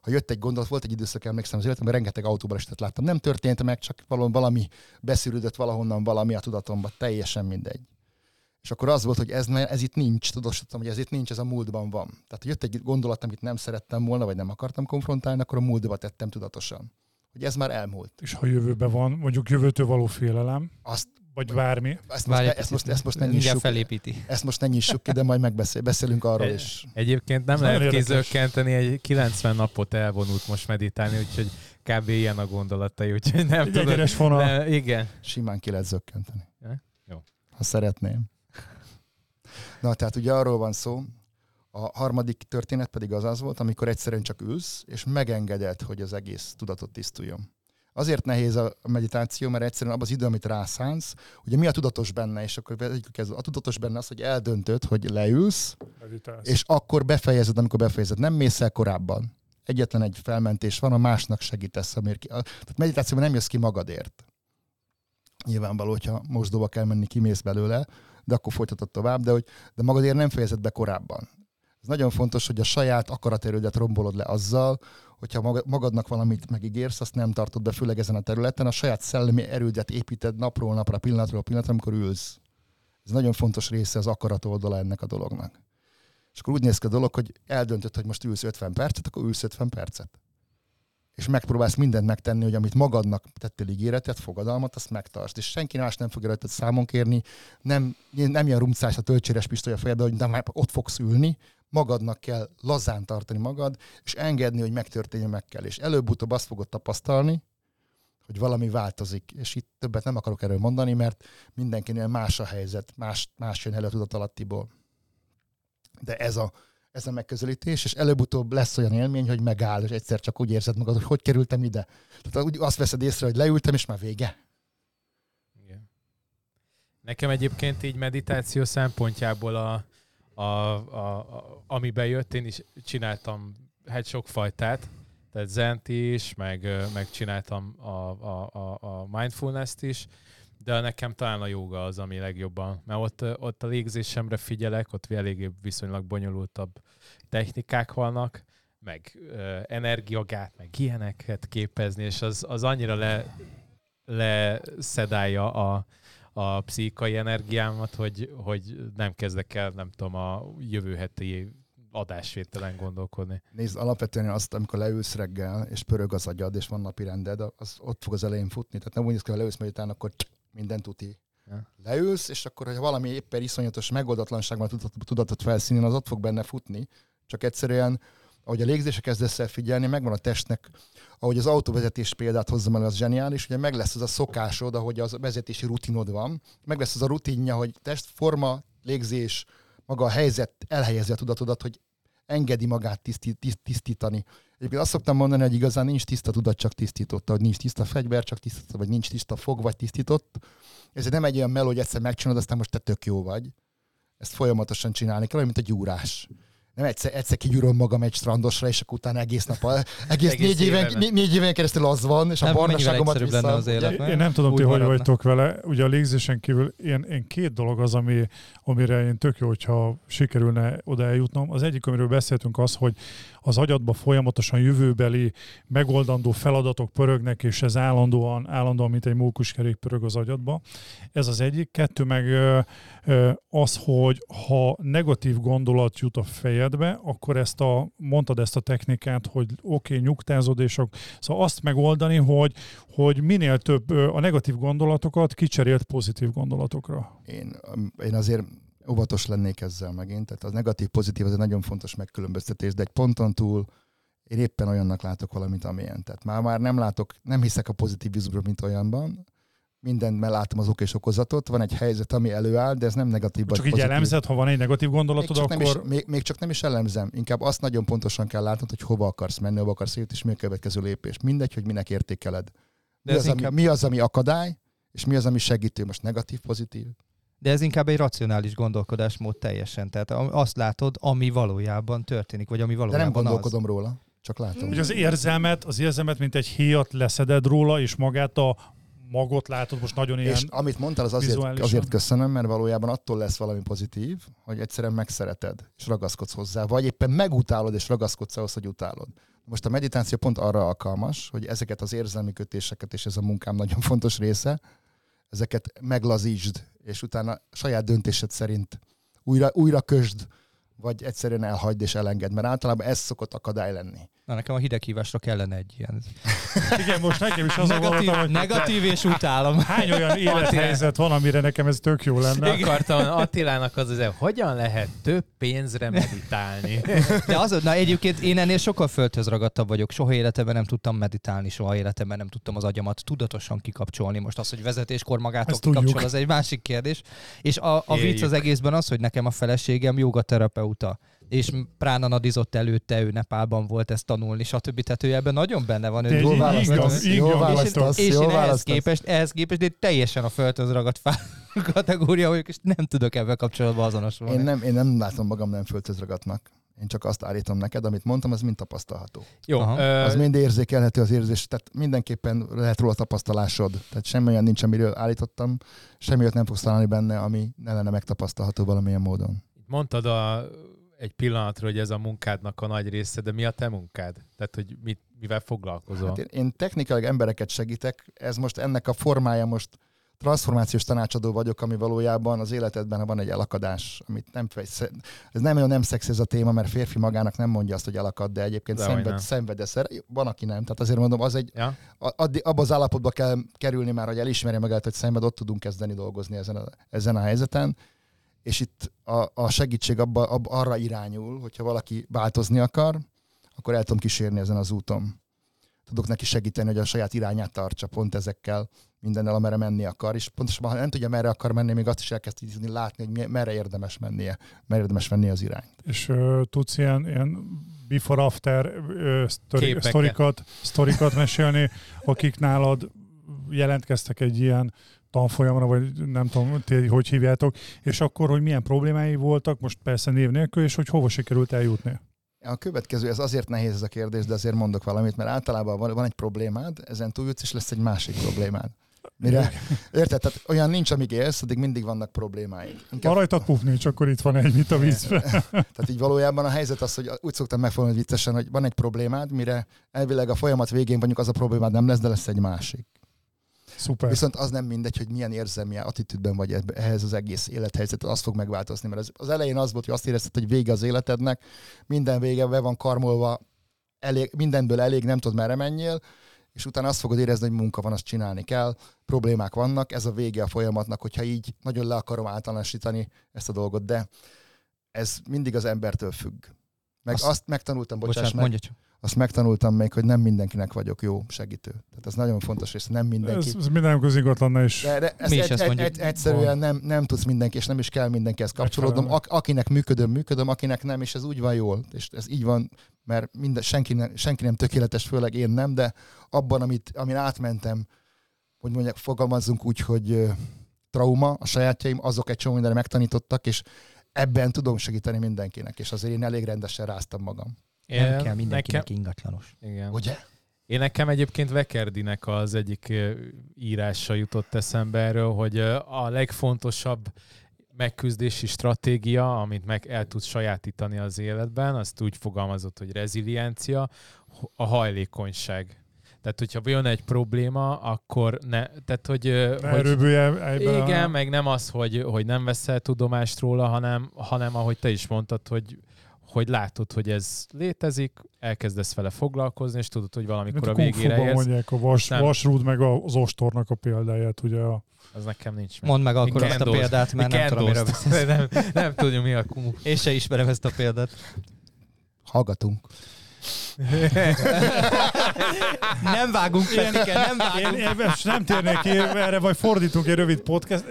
ha jött egy gondolat, volt egy időszak, emlékszem az életemben, rengeteg autóbalesetet láttam. Nem történt meg, csak valami, valami beszűrődött valahonnan valami a tudatomba, teljesen mindegy. És akkor az volt, hogy ez, ez itt nincs, tudósítottam, hogy ez itt nincs, ez a múltban van. Tehát, hogy jött egy gondolat, amit nem szerettem volna, vagy nem akartam konfrontálni, akkor a múltba tettem tudatosan. Hogy ez már elmúlt. És ha jövőben van, mondjuk jövőtől való félelem, Azt, vagy bármi, ezt, most, ne, ezt, most, ezt most ne nyissuk, felépíti. ezt most ne nyissuk ki, de majd megbeszél, beszélünk arról E- is. Egyébként nem Ez lehet kézölkenteni, egy 90 napot elvonult most meditálni, úgyhogy kb. ilyen a gondolatai, úgyhogy nem egy tudom. egyenes vonal. De, igen. Simán ki lehet zökkenteni. Ja? Jó. Ha szeretném. Na, tehát ugye arról van szó, a harmadik történet pedig az az volt, amikor egyszerűen csak ülsz, és megengeded, hogy az egész tudatot tisztuljon. Azért nehéz a meditáció, mert egyszerűen abban az idő, amit rászánsz, ugye mi a tudatos benne, és akkor vegyük kezdve. A tudatos benne az, hogy eldöntöd, hogy leülsz, Meditálsz. és akkor befejezed, amikor befejezed. Nem mész el korábban. Egyetlen egy felmentés van, a másnak segítesz. Amért ki, a, tehát meditációban nem jössz ki magadért. Nyilvánvaló, hogyha mosdóba kell menni, kimész belőle, de akkor folytatod tovább, de, hogy, de magadért nem fejezed be korábban. Ez nagyon fontos, hogy a saját akaraterődet rombolod le azzal, hogyha maga- magadnak valamit megígérsz, azt nem tartod be, főleg ezen a területen, a saját szellemi erődet építed napról napra, pillanatról pillanatra, amikor ülsz. Ez nagyon fontos része az akarat oldala ennek a dolognak. És akkor úgy néz ki a dolog, hogy eldöntöd, hogy most ülsz 50 percet, akkor ülsz 50 percet. És megpróbálsz mindent megtenni, hogy amit magadnak tettél ígéretet, fogadalmat, azt megtartsd. És senki más nem fogja rajtad számon kérni, nem, nem ilyen rumcás a töltséres pisztoly a fejedbe, hogy már ott fogsz ülni, magadnak kell lazán tartani magad, és engedni, hogy megtörténjen, meg kell. És előbb-utóbb azt fogod tapasztalni, hogy valami változik. És itt többet nem akarok erről mondani, mert mindenkinél más a helyzet, más, más jön elő tudatalattiból. De ez a, ez a megközelítés, és előbb-utóbb lesz olyan élmény, hogy megáll, és egyszer csak úgy érzed magad, hogy hogy kerültem ide. Tehát úgy azt veszed észre, hogy leültem, és már vége. Igen. Nekem egyébként így meditáció szempontjából a, a, a, a, ami bejött, én is csináltam hát sok fajtát, tehát zent is, meg, meg csináltam a, a, a, a mindfulness-t is, de nekem talán a joga az, ami legjobban, mert ott, ott a légzésemre figyelek, ott eléggé viszonylag bonyolultabb technikák vannak, meg ö, energiagát, meg ilyeneket képezni, és az, az annyira le, leszedálja a, a pszichai energiámat, hogy, hogy nem kezdek el, nem tudom, a jövő heti adásvételen gondolkodni. Nézd, alapvetően azt, amikor leülsz reggel, és pörög az agyad, és van napi rended, az ott fog az elején futni. Tehát nem úgy néz ki, hogy leülsz, majd utána akkor minden tuti. Ja. Leülsz, és akkor, hogyha valami éppen iszonyatos megoldatlanság van tudatot felszínén, az ott fog benne futni. Csak egyszerűen, ahogy a légzése kezdesz el figyelni, megvan a testnek, ahogy az autóvezetés példát hozzam el, az zseniális, ugye meg lesz az a szokásod, ahogy az vezetési rutinod van, meg lesz az a rutinja, hogy testforma, légzés, maga a helyzet elhelyezi a tudatodat, hogy engedi magát tiszti, tiszt, tisztítani. Egyébként azt szoktam mondani, hogy igazán nincs tiszta tudat, csak tisztította, hogy nincs tiszta fegyver, csak tisztította, vagy nincs tiszta fog, vagy tisztított. Ez nem egy olyan meló, hogy egyszer megcsinálod, aztán most te tök jó vagy. Ezt folyamatosan csinálni kell, mint a gyúrás. Nem egyszer, egyszer kigyúrom magam egy strandosra, és akkor utána egész nap, egész, Egész négy, éven, éven. négy, négy éven keresztül az van, és a Nem, mennyivel barnaságomat egyszerűbb lenne az vissza. élet. nem? Én nem tudom, Úgy ti hogy maradna. vagytok vele. Ugye a légzésen kívül én, én két dolog az, ami, amire én tök jó, hogyha sikerülne oda eljutnom. Az egyik, amiről beszéltünk, az, hogy az agyadba folyamatosan jövőbeli megoldandó feladatok pörögnek, és ez állandóan, állandóan mint egy mókuskerék pörög az agyadba. Ez az egyik. Kettő meg az, hogy ha negatív gondolat jut a fejedbe, akkor ezt a, mondtad ezt a technikát, hogy oké, okay, nyugtázódások, szóval azt megoldani, hogy, hogy minél több a negatív gondolatokat kicserélt pozitív gondolatokra. Én, én azért óvatos lennék ezzel megint. Tehát az negatív-pozitív az egy nagyon fontos megkülönböztetés, de egy ponton túl én éppen olyannak látok valamit, amilyen. Tehát már, már nem látok, nem hiszek a pozitivizmusra, mint olyanban. Mindenben látom az ok és okozatot, van egy helyzet, ami előáll, de ez nem negatív. Csak vagy így pozitív. elemzed, ha van egy negatív gondolatod, még akkor... nem is, még, még csak nem is elemzem. Inkább azt nagyon pontosan kell látnod, hogy hova akarsz menni, hova akarsz jutni, és mi a következő lépés. Mindegy, hogy minek értékeled. Mi, ez az, inkább- ami, mi az, ami akadály, és mi az, ami segítő. Most negatív, pozitív. De ez inkább egy racionális gondolkodásmód teljesen. Tehát azt látod, ami valójában történik, vagy ami De valójában nem az. gondolkodom róla, csak látom. Hogy az érzelmet, az érzelmet, mint egy héjat leszeded róla, és magát a magot látod most nagyon ilyen... És amit mondtál, az azért, azért köszönöm, mert valójában attól lesz valami pozitív, hogy egyszerűen megszereted, és ragaszkodsz hozzá, vagy éppen megutálod, és ragaszkodsz ahhoz, hogy utálod. Most a meditáció pont arra alkalmas, hogy ezeket az érzelmi kötéseket, és ez a munkám nagyon fontos része, ezeket meglazítsd, és utána saját döntésed szerint újra, újra kösd, vagy egyszerűen elhagyd és elengedd, mert általában ez szokott akadály lenni. Na, nekem a hideghívásra kellene egy ilyen. Igen, most nekem is azon Negatív, voltam, hogy negatív és utálom. hány olyan élethelyzet van, amire nekem ez tök jó lenne. Akartam Attilának az az, hogyan lehet több pénzre meditálni. De az, na egyébként én ennél sokkal földhöz ragadtabb vagyok. Soha életemben nem tudtam meditálni, soha életemben nem tudtam az agyamat tudatosan kikapcsolni. Most az, hogy vezetéskor magától Ezt tudjuk. kikapcsol, az egy másik kérdés. És a, a vicc az egészben az, hogy nekem a feleségem jogaterapeuta és Prána nadizott előtte, ő Nepálban volt ezt tanulni, stb. Tehát ő ebben nagyon benne van. Ő Jól választasz, igaz, jól választasz, és jól én ehhez képest, ehhez képest én teljesen a földhöz ragadt fá kategória vagyok, és nem tudok ebben kapcsolatban azonosulni. Én nem, én nem látom magam nem földhöz ragadtnak. Én csak azt állítom neked, amit mondtam, az mind tapasztalható. Jó, Aha. Az mind érzékelhető az érzés, tehát mindenképpen lehet róla tapasztalásod. Tehát semmi olyan nincs, amiről állítottam, semmi olyat nem fogsz találni benne, ami ne lenne megtapasztalható valamilyen módon. mondtad a, egy pillanatra, hogy ez a munkádnak a nagy része, de mi a te munkád? Tehát, hogy mit, mivel foglalkozol? Hát én, én technikailag embereket segítek, ez most ennek a formája most transformációs tanácsadó vagyok, ami valójában az életedben van egy elakadás, amit nem ez nem olyan nem szex ez a téma, mert férfi magának nem mondja azt, hogy elakad, de egyébként Dehogy szenved, szenvedesz. erre. Van, aki nem. Tehát azért mondom, az egy, Ja? a- addig, abba az állapotba kell kerülni már, hogy elismerje magát, hogy szenved, ott tudunk kezdeni dolgozni ezen a, ezen a helyzeten. És itt a, a segítség abba, abba, arra irányul, hogyha valaki változni akar, akkor el tudom kísérni ezen az úton. Tudok neki segíteni, hogy a saját irányát tartsa pont ezekkel, mindennel, amerre menni akar, és pontosan, ha nem tudja, merre akar menni, még azt is elkezd tudni látni, hogy merre érdemes mennie, merre érdemes venni az irányt. És ö, tudsz ilyen, ilyen before-after ö, sztori, sztorikat, sztorikat mesélni, akik nálad jelentkeztek egy ilyen tanfolyamra, vagy nem tudom, ti hogy hívjátok, és akkor, hogy milyen problémái voltak, most persze név nélkül, és hogy hova sikerült eljutni. A következő, ez azért nehéz ez a kérdés, de azért mondok valamit, mert általában van, van egy problémád, ezen túljutsz, és lesz egy másik problémád. Mire, érted? Tehát olyan nincs, amíg élsz, addig mindig vannak problémáid. Inkább, rajtad pufni, és akkor itt van egy, mint a vízbe. tehát így valójában a helyzet az, hogy úgy szoktam megfogni viccesen, hogy van egy problémád, mire elvileg a folyamat végén mondjuk az a problémád nem lesz, de lesz egy másik. Szuper. Viszont az nem mindegy, hogy milyen érzelmi attitűdben vagy ehhez az egész élethelyzet, az fog megváltozni. Mert az, elején az volt, hogy azt érezted, hogy vége az életednek, minden vége be van karmolva, elég, mindenből elég, nem tudod merre menjél, és utána azt fogod érezni, hogy munka van, azt csinálni kell, problémák vannak, ez a vége a folyamatnak, hogyha így nagyon le akarom általánosítani ezt a dolgot, de ez mindig az embertől függ. Meg Azt- azt, azt megtanultam, bocsáss Bocsánat, meg, mondja csak. Azt megtanultam még, hogy nem mindenkinek vagyok jó segítő. Tehát ez nagyon fontos része, nem mindenki. Ez, ez minden közigazgatlan is. De, de ezt Mi is egy, ezt egy, mondjuk. egy, egyszerűen nem, nem tudsz mindenki, és nem is kell mindenkihez kapcsolódnom. Ak- akinek működöm, működöm, akinek nem, és ez úgy van jól. És ez így van, mert minden, senki, nem, senki nem tökéletes, főleg én nem, de abban, amit, amin átmentem, hogy mondják, fogalmazzunk úgy, hogy trauma, a sajátjaim, azok egy csomó mindenre megtanítottak, és ebben tudom segíteni mindenkinek, és azért én elég rendesen ráztam magam. Nem Én- kell mindenkinek Nekem, ingatlanos. igen. Ugye? Én nekem egyébként Vekerdinek az egyik írása jutott eszembe erről, hogy a legfontosabb megküzdési stratégia, amit meg el tudsz sajátítani az életben, azt úgy fogalmazott, hogy reziliencia, a hajlékonyság. Tehát, hogyha jön egy probléma, akkor ne, tehát, hogy... Ne hogy igen, a... meg nem az, hogy, hogy nem veszel tudomást róla, hanem, hanem ahogy te is mondtad, hogy, hogy látod, hogy ez létezik, elkezdesz vele foglalkozni, és tudod, hogy valamikor Mint a a végére érsz. mondják a vas, Nem. vasrúd meg az ostornak a példáját, ugye a Az nekem nincs meg. Mondd meg akkor Mi azt a példát, mert mi nem tudom, Kendos-t. beszélsz. nem, nem tudjuk, mi a kung Én se ismerem ezt a példát. Hallgatunk. Nem vágunk, Petike, nem Én, vágunk. én most nem térnék ki erre, vagy fordítunk egy rövid podcast,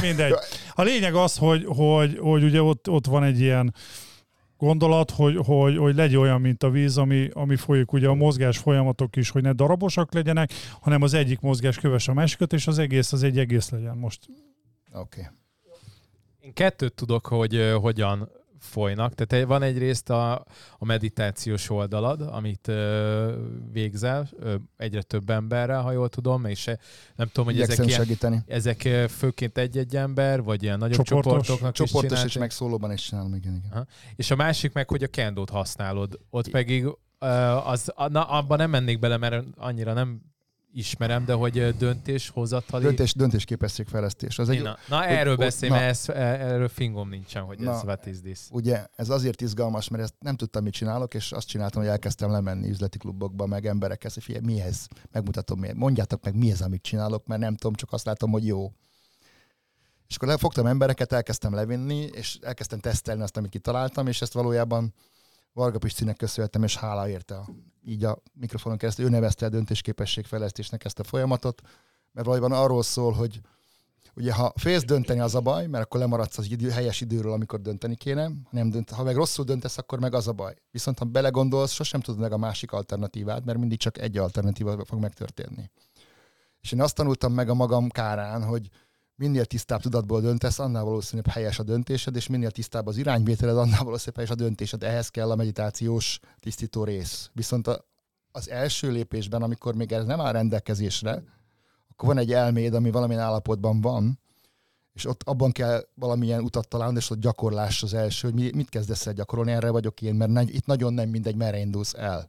mindegy. A lényeg az, hogy, hogy, hogy ugye ott, ott van egy ilyen gondolat, hogy, hogy, hogy legyen olyan, mint a víz, ami, ami folyik, ugye a mozgás folyamatok is, hogy ne darabosak legyenek, hanem az egyik mozgás kövesse a másikat, és az egész az egy egész legyen most. Oké. Okay. Én kettőt tudok, hogy ö, hogyan folynak. Tehát van egyrészt a, a meditációs oldalad, amit ö, végzel ö, egyre több emberrel, ha jól tudom, és se- nem tudom, hogy ezek, ilyen, segíteni. ezek főként egy-egy ember, vagy ilyen nagyobb Csoportos. csoportoknak Csoportos is és csinálják. meg szólóban is csinálom, igen, igen. Aha. És a másik meg, hogy a kendót használod. Ott pedig az, na, abban nem mennék bele, mert annyira nem ismerem, de hogy döntéshozatali... Döntés, döntésképességfejlesztés. Az egy, Na, na erről hogy- beszélj, na. mert ez, erről fingom nincsen, hogy Na. ez what is this. ugye ez azért izgalmas, mert ezt nem tudtam, mit csinálok, és azt csináltam, hogy elkezdtem lemenni üzleti klubokba, meg emberekhez, hogy figyelj, mi ez? Megmutatom, mi Mondjátok meg, mi ez, amit csinálok, mert nem tudom, csak azt látom, hogy jó. És akkor lefogtam embereket, elkezdtem levinni, és elkezdtem tesztelni azt, amit kitaláltam, és ezt valójában Varga Pistinek köszönhetem, és hála érte. a- Így a mikrofonon keresztül ő nevezte a döntésképességfejlesztésnek ezt a folyamatot, mert valójában arról szól, hogy ugye ha félsz dönteni az a baj, mert akkor lemaradsz az idő, helyes időről, amikor dönteni kéne, ha, nem dönt, ha meg rosszul döntesz, akkor meg az a baj. Viszont ha belegondolsz, sosem tudod meg a másik alternatívát, mert mindig csak egy alternatíva fog megtörténni. És én azt tanultam meg a magam kárán, hogy minél tisztább tudatból döntesz, annál valószínűbb helyes a döntésed, és minél tisztább az irányvételed, annál valószínűbb helyes a döntésed. Ehhez kell a meditációs tisztító rész. Viszont a, az első lépésben, amikor még ez nem áll rendelkezésre, akkor van egy elméd, ami valamilyen állapotban van, és ott abban kell valamilyen utat találni, és ott gyakorlás az első, hogy mi- mit kezdesz el gyakorolni, erre vagyok én, mert itt nagyon nem mindegy, merre indulsz el.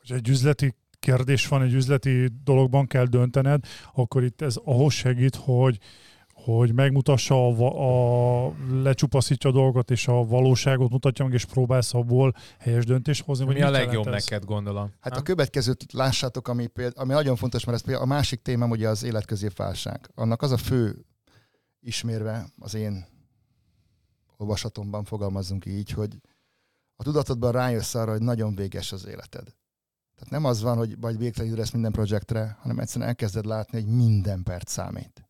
Hogy egy üzleti kérdés van, egy üzleti dologban kell döntened, akkor itt ez ahhoz segít, hogy hogy megmutassa, a, a, lecsupaszítja a dolgokat, és a valóságot mutatja meg, és próbálsz abból helyes döntést hozni. Mi a legjobb ez? neked, gondolom? Hát Ha? a következőt lássátok, ami, péld, ami nagyon fontos, mert ez például a másik témám ugye az életközépválság. Annak az a fő ismérve az én olvasatomban fogalmazzunk így, hogy a tudatodban rájössz arra, hogy nagyon véges az életed. Tehát nem az van, hogy vagy végtelenül lesz minden projektre, hanem egyszerűen elkezded látni, hogy minden perc számít.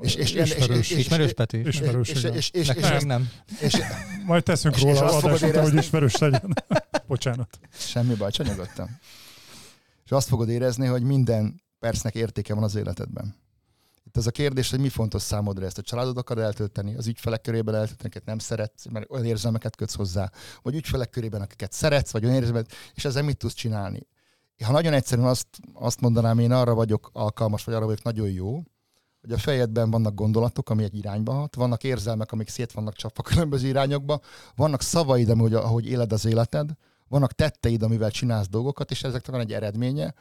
És, és, és, és, Ismerős. és, és, Ismerős Peti? és, Ismerős, és, igen. és, és, Nekem és, nem. és, Majd teszünk És- róla és azt adást, fogod után, hogy érezni- ismerős legyen. Bocsánat. Semmi baj, csak nyugodtan. És azt fogod érezni, hogy minden percnek értéke van az életedben. Itt az a kérdés, hogy mi fontos számodra ezt a családod akar eltölteni, az ügyfelek körében eltölteni, akiket nem szeretsz, mert olyan érzelmeket kötsz hozzá, vagy ügyfelek körében, akiket szeretsz, vagy olyan érzelmet, és ezzel mit tudsz csinálni. Ha nagyon egyszerűen azt, azt mondanám, én arra vagyok alkalmas, vagy arra vagyok nagyon jó, hogy a fejedben vannak gondolatok, ami egy irányba hat, vannak érzelmek, amik szét vannak csapva különböző irányokba, vannak szavaid, ahogy, ahogy éled az életed, vannak tetteid, amivel csinálsz dolgokat, és ezeknek van egy eredménye.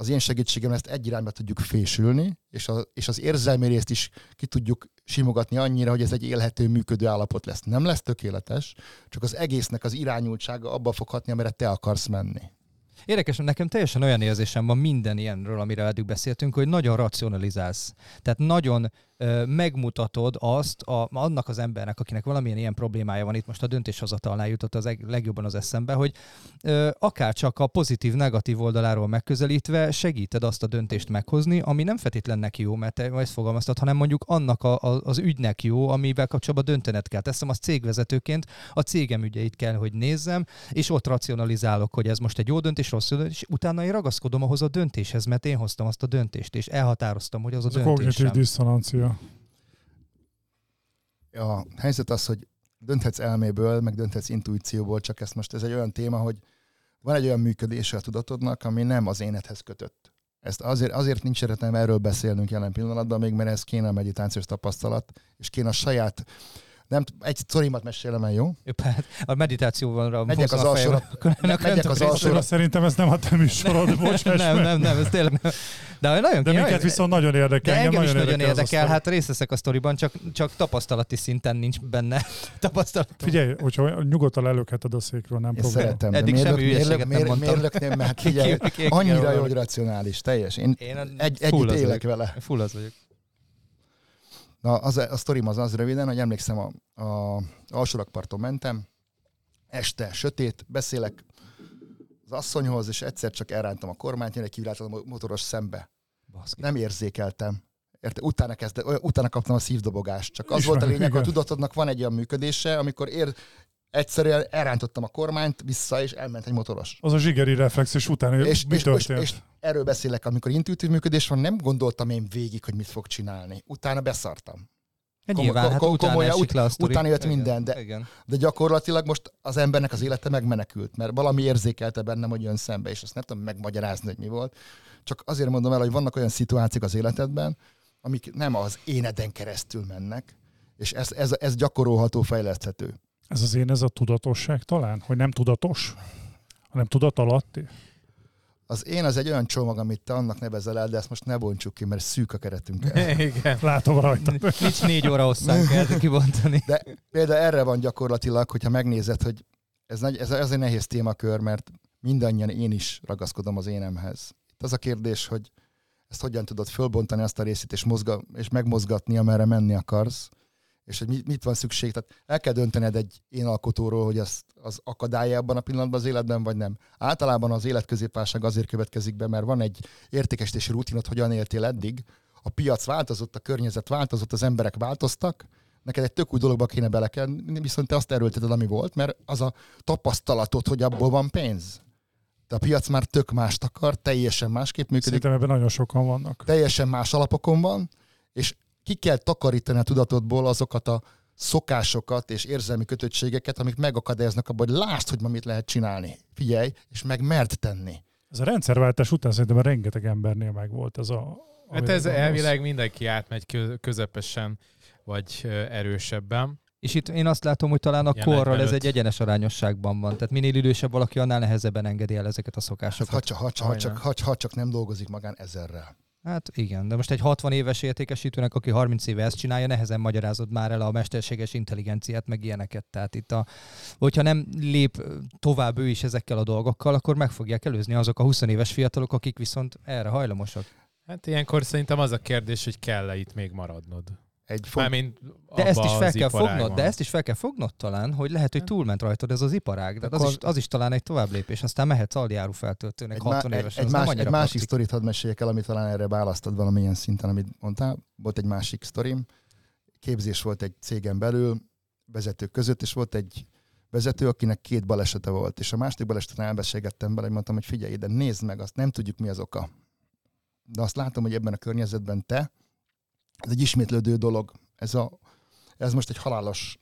Az én segítségem ezt egy irányba tudjuk fésülni, és, a, és az érzelmi részt is ki tudjuk simogatni annyira, hogy ez egy élhető, működő állapot lesz. Nem lesz tökéletes, csak az egésznek az irányultsága abba fog hatni, amire te akarsz menni. Érdekes, nekem teljesen olyan érzésem van minden ilyenről, amire eddig beszéltünk, hogy nagyon racionalizálsz. Tehát nagyon megmutatod azt a, annak az embernek, akinek valamilyen ilyen problémája van, itt most a döntéshozatalnál jutott az eg- legjobban az eszembe, hogy akár csak a pozitív-negatív oldaláról megközelítve segíted azt a döntést meghozni, ami nem feltétlen neki jó, mert te ezt fogalmaztad, hanem mondjuk annak a, a, az ügynek jó, amivel kapcsolatban döntened kell. Teszem azt cégvezetőként, a cégem ügyeit kell, hogy nézzem, és ott racionalizálok, hogy ez most egy jó döntés, rossz döntés, és utána én ragaszkodom ahhoz a döntéshez, mert én hoztam azt a döntést, és elhatároztam, hogy az a a kognitív döntésem. Diszonancia. A helyzet az, hogy dönthetsz elméből, meg dönthetsz intuícióból, csak ezt most ez egy olyan téma, hogy van egy olyan működése a tudatodnak, ami nem az énedhez kötött. Ezt azért, azért nincs szeretem erről beszélnünk jelen pillanatban, még mert ez kéne a meditációs tapasztalat, és kéne a saját nem, egy sztorimat mesélem el, jó? Jobb, hát a meditációval Megyek az alsóra, megyek az alsóra, szerintem ez nem a te műsorod, bocsáss nem, nem, nem, ez tényleg nem. De nagyon De minket viszont nagyon érdekel. de engem is nagyon érdekel, érdekel, hát részt veszek a sztoriban, csak, csak tapasztalati szinten nincs benne tapasztalatom. Figyelj, hogyha nyugodtan lelökheted a székről, nem probléma. szeretem. Eddig mérlök, semmi mérlök, hülyeséget nem mérlök, mondtam. mérlök nem, mert figyelj, annyira jó, hogy racionális, teljes. Én Én egy, együtt élek vele. Full az vagyok. Na, az, a sztorim az az röviden, hogy emlékszem, a, a alsórakparton mentem, este, sötét, beszélek az asszonyhoz, és egyszer csak elrántam a kormányt, jön egy kiviláltató motoros szembe. Baszki. Nem érzékeltem. Érte? Utána, kezdte, utána kaptam a szívdobogást. Csak az Ismerem, volt a lényeg, hogy a tudatodnak van egy olyan működése, amikor ér, egyszerűen elrántottam a kormányt vissza, és elment egy motoros. Az a zsigeri reflex, és utána És, mi és, és, történt? és erről beszélek, amikor intuitív működés van, nem gondoltam én végig, hogy mit fog csinálni. Utána beszartam. Hát Kom- nyilván, hát kom- utána komolyan, esik le a sztori. utána jött Igen, minden, de- Igen. De gyakorlatilag most az embernek az élete megmenekült, mert valami érzékelte bennem, hogy jön szembe, és azt nem tudom megmagyarázni, hogy mi volt. Csak azért mondom el, hogy vannak olyan szituációk az életedben, amik nem az éneden keresztül mennek, és ez, ez, ez gyakorolható, fejleszthető. Ez az én, ez a tudatosság talán? Hogy nem tudatos, hanem tudat alatti? Az én az egy olyan csomag, amit te annak nevezel el, de ezt most ne bontsuk ki, mert szűk a keretünk. el. Igen. Látom rajta. Nincs négy óra hosszán kell kibontani. De például erre van gyakorlatilag, hogyha megnézed, hogy ez, nagy, ez, ez egy nehéz témakör, mert mindannyian én is ragaszkodom az énemhez. Itt az a kérdés, hogy ezt hogyan tudod fölbontani azt a részét, és, mozga, és megmozgatni, amerre menni akarsz, és hogy mit, van szükség. Tehát el kell döntened egy én alkotóról, hogy az, az akadálya abban a pillanatban az életben, vagy nem. Általában az életközépválság azért következik be, mert van egy értékesítési rutinod, hogyan éltél eddig, a piac változott, a környezet változott, az emberek változtak, neked egy tök új dologba kéne belekenni, viszont te azt erőlteted, ami volt, mert az a tapasztalatod, hogy abból van pénz. De a piac már tök mást akar, teljesen másképp működik, Szerintem ebben nagyon sokan vannak. teljesen más alapokon van, és ki kell takarítani a tudatodból azokat a szokásokat és érzelmi kötöttségeket, amik megakadályoznak abban, hogy lásd, hogy ma mit lehet csinálni. Figyelj, és meg mert tenni. Ez a rendszerváltás után szerintem rengeteg embernél meg volt ez a... Hát ez elvileg mindenki átmegy kö- közepesen, vagy erősebben. És itt én azt látom, hogy talán a Ilyen korral ez 45. egy egyenes arányosságban van. Tehát minél idősebb valaki, annál nehezebben engedi el ezeket a Hát, szokásokat. ha, csak, ha, csak, ha, csak, ha csak nem dolgozik magán ezerrel. Hát igen, de most egy 60 éves értékesítőnek, aki 30 éve ezt csinálja, nehezen magyarázod már el a mesterséges intelligenciát, meg ilyeneket. Tehát itt a, hogyha nem lép tovább ő is ezekkel a dolgokkal, akkor meg fogják előzni azok a 20 éves fiatalok, akik viszont erre hajlamosak. Hát ilyenkor szerintem az a kérdés, hogy kell-e itt még maradnod. Egy font, Mármint De ezt is fel kell iparágban. fognod, de ezt is fel kell fognod talán, hogy lehet, hogy túlment rajtad ez az iparág. De az, is, az is talán egy tovább lépés. Aztán mehetsz aljáru feltöltőnek egy, 60 má, évesen. egy, más, egy másik sztorit hadd meséljek el, amit talán erre választod valamilyen szinten, amit mondtál. Volt egy másik sztorim. Képzés volt egy cégen belül, vezetők között, és volt egy vezető, akinek két balesete volt. És a második baleseten elbeszélgettem vele, hogy mondtam, hogy figyelj ide, nézd meg, azt nem tudjuk mi az oka. De azt látom, hogy ebben a környezetben te, ez egy ismétlődő dolog. Ez, a, ez most egy halálos,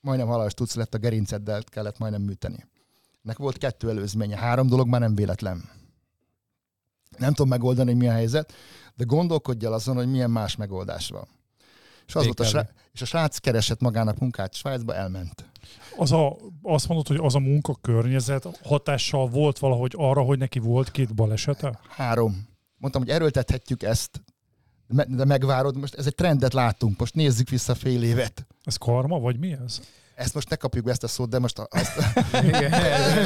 majdnem halálos tudsz lett, a gerinceddel kellett majdnem műteni. Nek volt kettő előzménye, három dolog már nem véletlen. Nem tudom megoldani, hogy mi a helyzet, de gondolkodj el azon, hogy milyen más megoldás van. És, az volt a srác, és a srác keresett magának munkát Svájcba, elment. Az a, azt mondod, hogy az a munkakörnyezet hatással volt valahogy arra, hogy neki volt két balesete? Három. Mondtam, hogy erőltethetjük ezt, de me- de megvárod, most ez egy trendet látunk, most nézzük vissza fél évet. Ez karma, vagy mi ez? Ezt most ne kapjuk be ezt a szót, de most a, azt, Igen,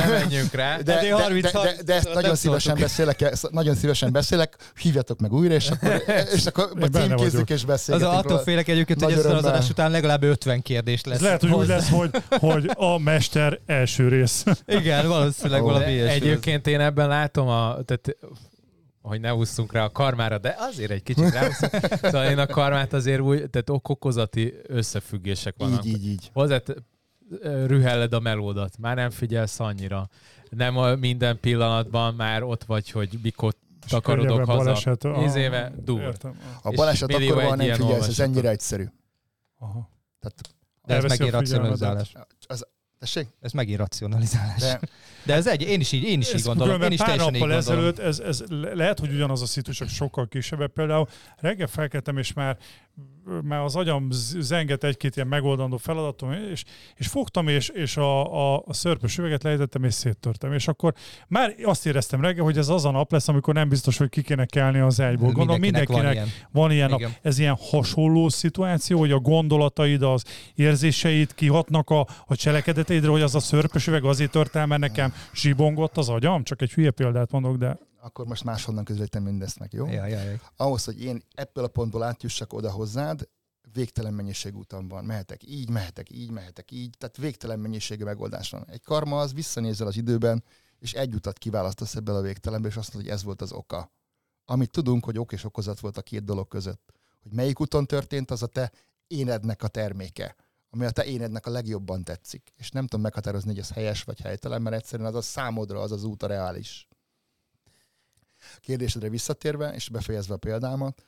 menjünk rá. de, de, Eddig de, 30 de, de, de ezt nagyon szívesen beszélek, nagyon szívesen beszélek, hívjatok meg újra, és akkor, és akkor benne címkézzük és Az beszélgetünk attól róla. félek egyébként, hogy ezt az adás után legalább 50 kérdés lesz. Ez lehet, hogy úgy hozzá. lesz, hogy, hogy a mester első rész. Igen, valószínűleg valami ilyesmi. Egyébként én ebben látom, a, tehát, hogy ne ússzunk rá a karmára, de azért egy kicsit ráúszunk. Szóval én a karmát azért úgy, tehát okokozati összefüggések vannak. Így, így, így. Hozzá rühelled a melódat, már nem figyelsz annyira. Nem a minden pillanatban már ott vagy, hogy mikor takarodok haza. baleset. ah, Tíz éve dur. Értem. A baleset akkor van, nem figyelsz, ez ennyire egyszerű. Aha. Tehát De ez megint a racionalizálás. az, Tessék? Ez megint racionalizálás. De, De ez egy, én is így, én is így gondolom. Én is pár nappal ezelőtt, ez, ez le- lehet, hogy ugyanaz a szitu, csak sokkal kisebb. Például reggel felkeltem, és már, már az agyam zenget egy-két ilyen megoldandó feladatom, és, és fogtam, és, és a, a, a szörpös üveget lejtettem, és széttörtem. És akkor már azt éreztem reggel, hogy ez az a nap lesz, amikor nem biztos, hogy ki kéne kelni az ágyból. Gondolom mindenkinek, van ilyen. van ilyen nap. Ez ilyen hasonló szituáció, hogy a gondolataid, az érzéseid kihatnak a, a cselekedeteidre, hogy az a szörpös üveg azért tört el, mert nekem zsibongott az agyam? Csak egy hülye példát mondok, de akkor most máshonnan közelítem mindezt meg, jó? Ja, ja, ja. Ahhoz, hogy én ebből a pontból átjussak oda hozzád, végtelen mennyiség úton van. Mehetek így, mehetek így, mehetek így, tehát végtelen mennyiségű megoldás van. Egy karma az visszanézel az időben, és egy utat kiválasztasz ebből a végtelenből, és azt mondod, hogy ez volt az oka. Amit tudunk, hogy ok és okozat volt a két dolog között. Hogy melyik úton történt, az a te énednek a terméke, ami a te énednek a legjobban tetszik. És nem tudom meghatározni, hogy ez helyes vagy helytelen, mert egyszerűen az a számodra az az út a reális. Kérdésedre visszatérve, és befejezve a példámat,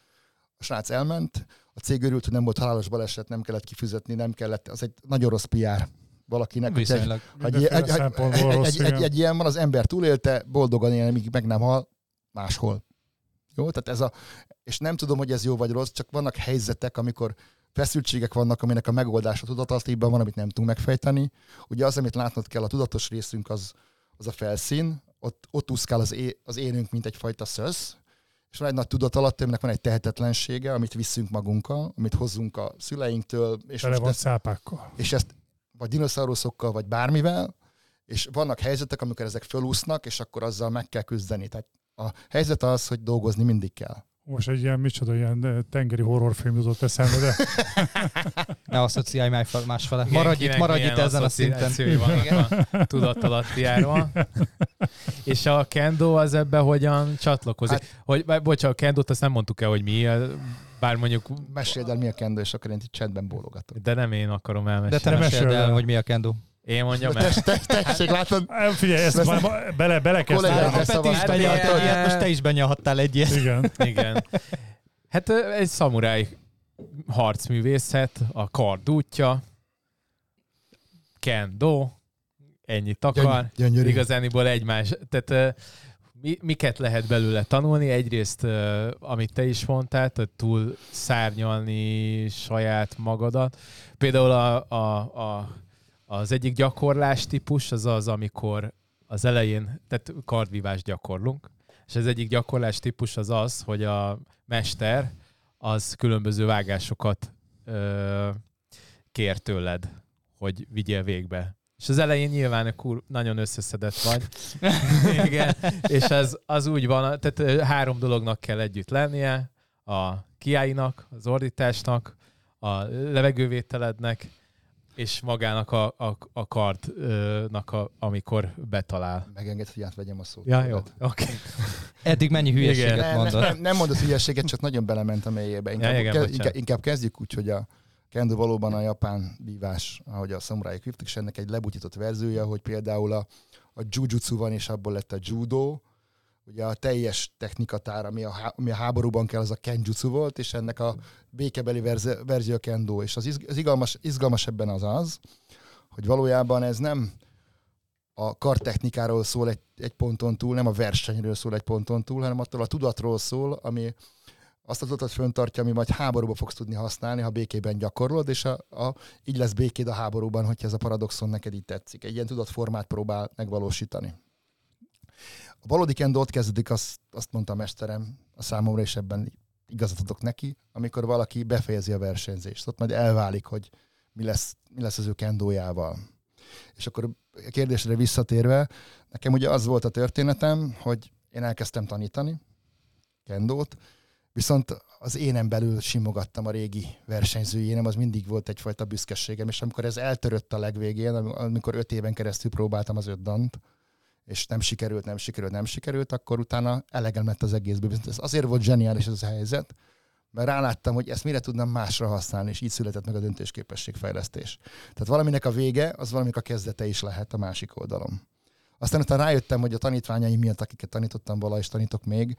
a srác elment, a cég örült, hogy nem volt halálos baleset, nem kellett kifizetni, nem kellett, az egy nagyon rossz PR valakinek. Viszonylag. egy, egy, egy, szempontból egy, egy, egy ilyen van, az ember túlélte, boldogan él, míg meg nem hal, máshol. Jó, tehát ez a, és nem tudom, hogy ez jó vagy rossz, csak vannak helyzetek, amikor feszültségek vannak, aminek a megoldása tudatalatiban van, amit nem tudunk megfejteni. Ugye az, amit látnod kell, a tudatos részünk az, az a felszín, ott, ott úszkál az, é, az énünk, mint egyfajta szösz, és van egy nagy tudatalatt, aminek van egy tehetetlensége, amit viszünk magunkkal, amit hozzunk a szüleinktől, és, tele van ezt, szápákkal. és ezt vagy dinoszauruszokkal, vagy bármivel, és vannak helyzetek, amikor ezek fölúsznak, és akkor azzal meg kell küzdeni. Tehát a helyzet az, hogy dolgozni mindig kell. Most egy ilyen, micsoda, ilyen eh, tengeri horrorfilm jutott eszembe, de Ne asszociálj más- másfele. Igen, Maradj itt, maradj itt ezen a szinten. a tudatalattiáról. És a kendo az ebbe hogyan csatlakozik? Hát, hogy, bocsánat, a kendót azt nem mondtuk el, hogy mi, bár mondjuk, Meséld el, mi a kendo, és akkor én itt csendben bólogatok. de nem én akarom De te elmesélni. Nem meséld mesél el, el. hogy mi a kendo. Én mondjam el. Tess, tess, tessék, látod? Eh, figyelj, ezt már ma- bele, belekezdtem. A Peti is szavaztam. benyalta egy ilyet, Hát, most te is benyalhattál egy ilyet. Igen. Igen. Hát egy szamuráj harcművészet, a kard útja, kendo, ennyit akar. Gyöny- gyönyörű. Igazániból egymás. Tehát mi, miket lehet belőle tanulni? Egyrészt, amit te is mondtál, tehát túl szárnyalni saját magadat. Például a, a, a, az egyik gyakorlás típus az az, amikor az elején, tehát kardvívást gyakorlunk, és az egyik gyakorlás típus az az, hogy a mester az különböző vágásokat ö, kér tőled, hogy vigyél végbe. És az elején nyilván kur, nagyon összeszedett vagy. Igen. És az, az úgy van, tehát három dolognak kell együtt lennie, a kiáinak, az ordításnak, a levegővételednek, és magának a, a, a kardnak, a, amikor betalál. Megenged, hogy átvegyem a szót. Ja, jó. Oké. Okay. Eddig mennyi Igen. hülyeséget Nem, nem, mondod? nem, nem mondott hülyeséget, csak nagyon belement a mélyébe. Inkább, Ja, igen, ke, inkább, inkább kezdjük úgy, hogy a kendo valóban a japán vívás, ahogy a szamuráik vívtak, és ennek egy lebutított verziója, hogy például a, a jujutsu van, és abból lett a judo, ugye a teljes technikatár, ami a, ami a háborúban kell, az a kenjutsu volt, és ennek a békebeli verzi- verzió a kendo. És az, izg- az izgalmas, izgalmas ebben az az, hogy valójában ez nem a kartechnikáról szól egy, egy ponton túl, nem a versenyről szól egy ponton túl, hanem attól a tudatról szól, ami azt a tudatot föntartja, ami majd háborúba fogsz tudni használni, ha békében gyakorlod, és a, a, így lesz békéd a háborúban, hogyha ez a paradoxon neked így tetszik. Egy ilyen tudatformát próbál megvalósítani. A valódi kendo ott kezdődik, azt, azt mondta a mesterem a számomra, és ebben igazat adok neki, amikor valaki befejezi a versenyzést. Ott majd elválik, hogy mi lesz, mi lesz az ő kendójával. És akkor a kérdésre visszatérve, nekem ugye az volt a történetem, hogy én elkezdtem tanítani kendót, viszont az énem belül simogattam a régi versenyzői énem, az mindig volt egyfajta büszkeségem, és amikor ez eltörött a legvégén, am- amikor öt éven keresztül próbáltam az öt dant, és nem sikerült, nem sikerült, nem sikerült, akkor utána elegem lett az egészből. Ez azért volt zseniális ez a helyzet, mert ráláttam, hogy ezt mire tudnám másra használni, és így született meg a döntésképességfejlesztés. Tehát valaminek a vége, az valaminek a kezdete is lehet a másik oldalon. Aztán utána rájöttem, hogy a tanítványaim miatt, akiket tanítottam vala, és tanítok még,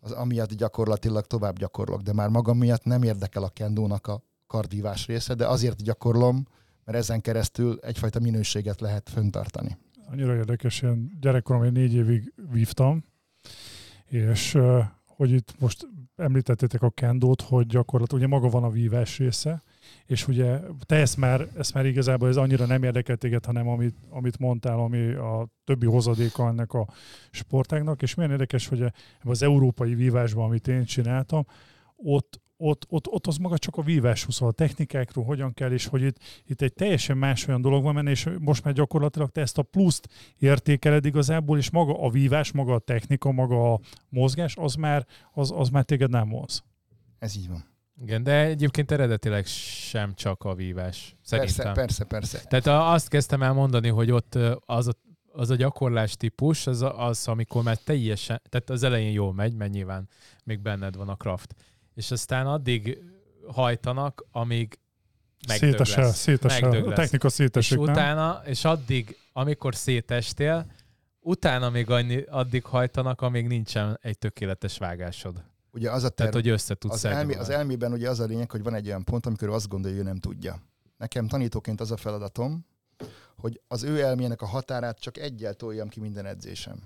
az amiatt gyakorlatilag tovább gyakorlok, de már magam miatt nem érdekel a kendónak a kardvívás része, de azért gyakorlom, mert ezen keresztül egyfajta minőséget lehet föntartani. Annyira érdekes, én gyerekkorom én négy évig vívtam, és hogy itt most említettétek a kendót, hogy gyakorlatilag ugye maga van a vívás része, és ugye te ezt már, ezt már igazából ez annyira nem érdekel téged, hanem amit, amit mondtál, ami a többi hozadéka ennek a sportágnak, és milyen érdekes, hogy az európai vívásban, amit én csináltam, ott, ott, ott, ott az maga csak a vívás szól, a technikákról hogyan kell, és hogy itt, itt egy teljesen más olyan dolog van és most már gyakorlatilag te ezt a pluszt értékeled igazából, és maga a vívás, maga a technika, maga a mozgás, az már, az, az már téged nem vonz. Ez így van. Igen, de egyébként eredetileg sem csak a vívás. Szerintem. Persze, persze, persze. Tehát a- azt kezdtem el mondani, hogy ott az a, az a gyakorlás típus, az, a- az, amikor már teljesen, tehát az elején jól megy, mert nyilván még benned van a craft. És aztán addig hajtanak, amíg megdög Szétesel, lesz. szétesel, Megdög a technika És szétesik, nem? utána, és addig, amikor szétestél, utána még annyi, addig hajtanak, amíg nincsen egy tökéletes vágásod. Ugye az a terv, Tehát, hogy össze tudsz az, elmi, az elmében ugye az a lényeg, hogy van egy olyan pont, amikor ő azt gondolja, hogy ő nem tudja. Nekem tanítóként az a feladatom, hogy az ő elmének a határát csak egyel toljam ki minden edzésem.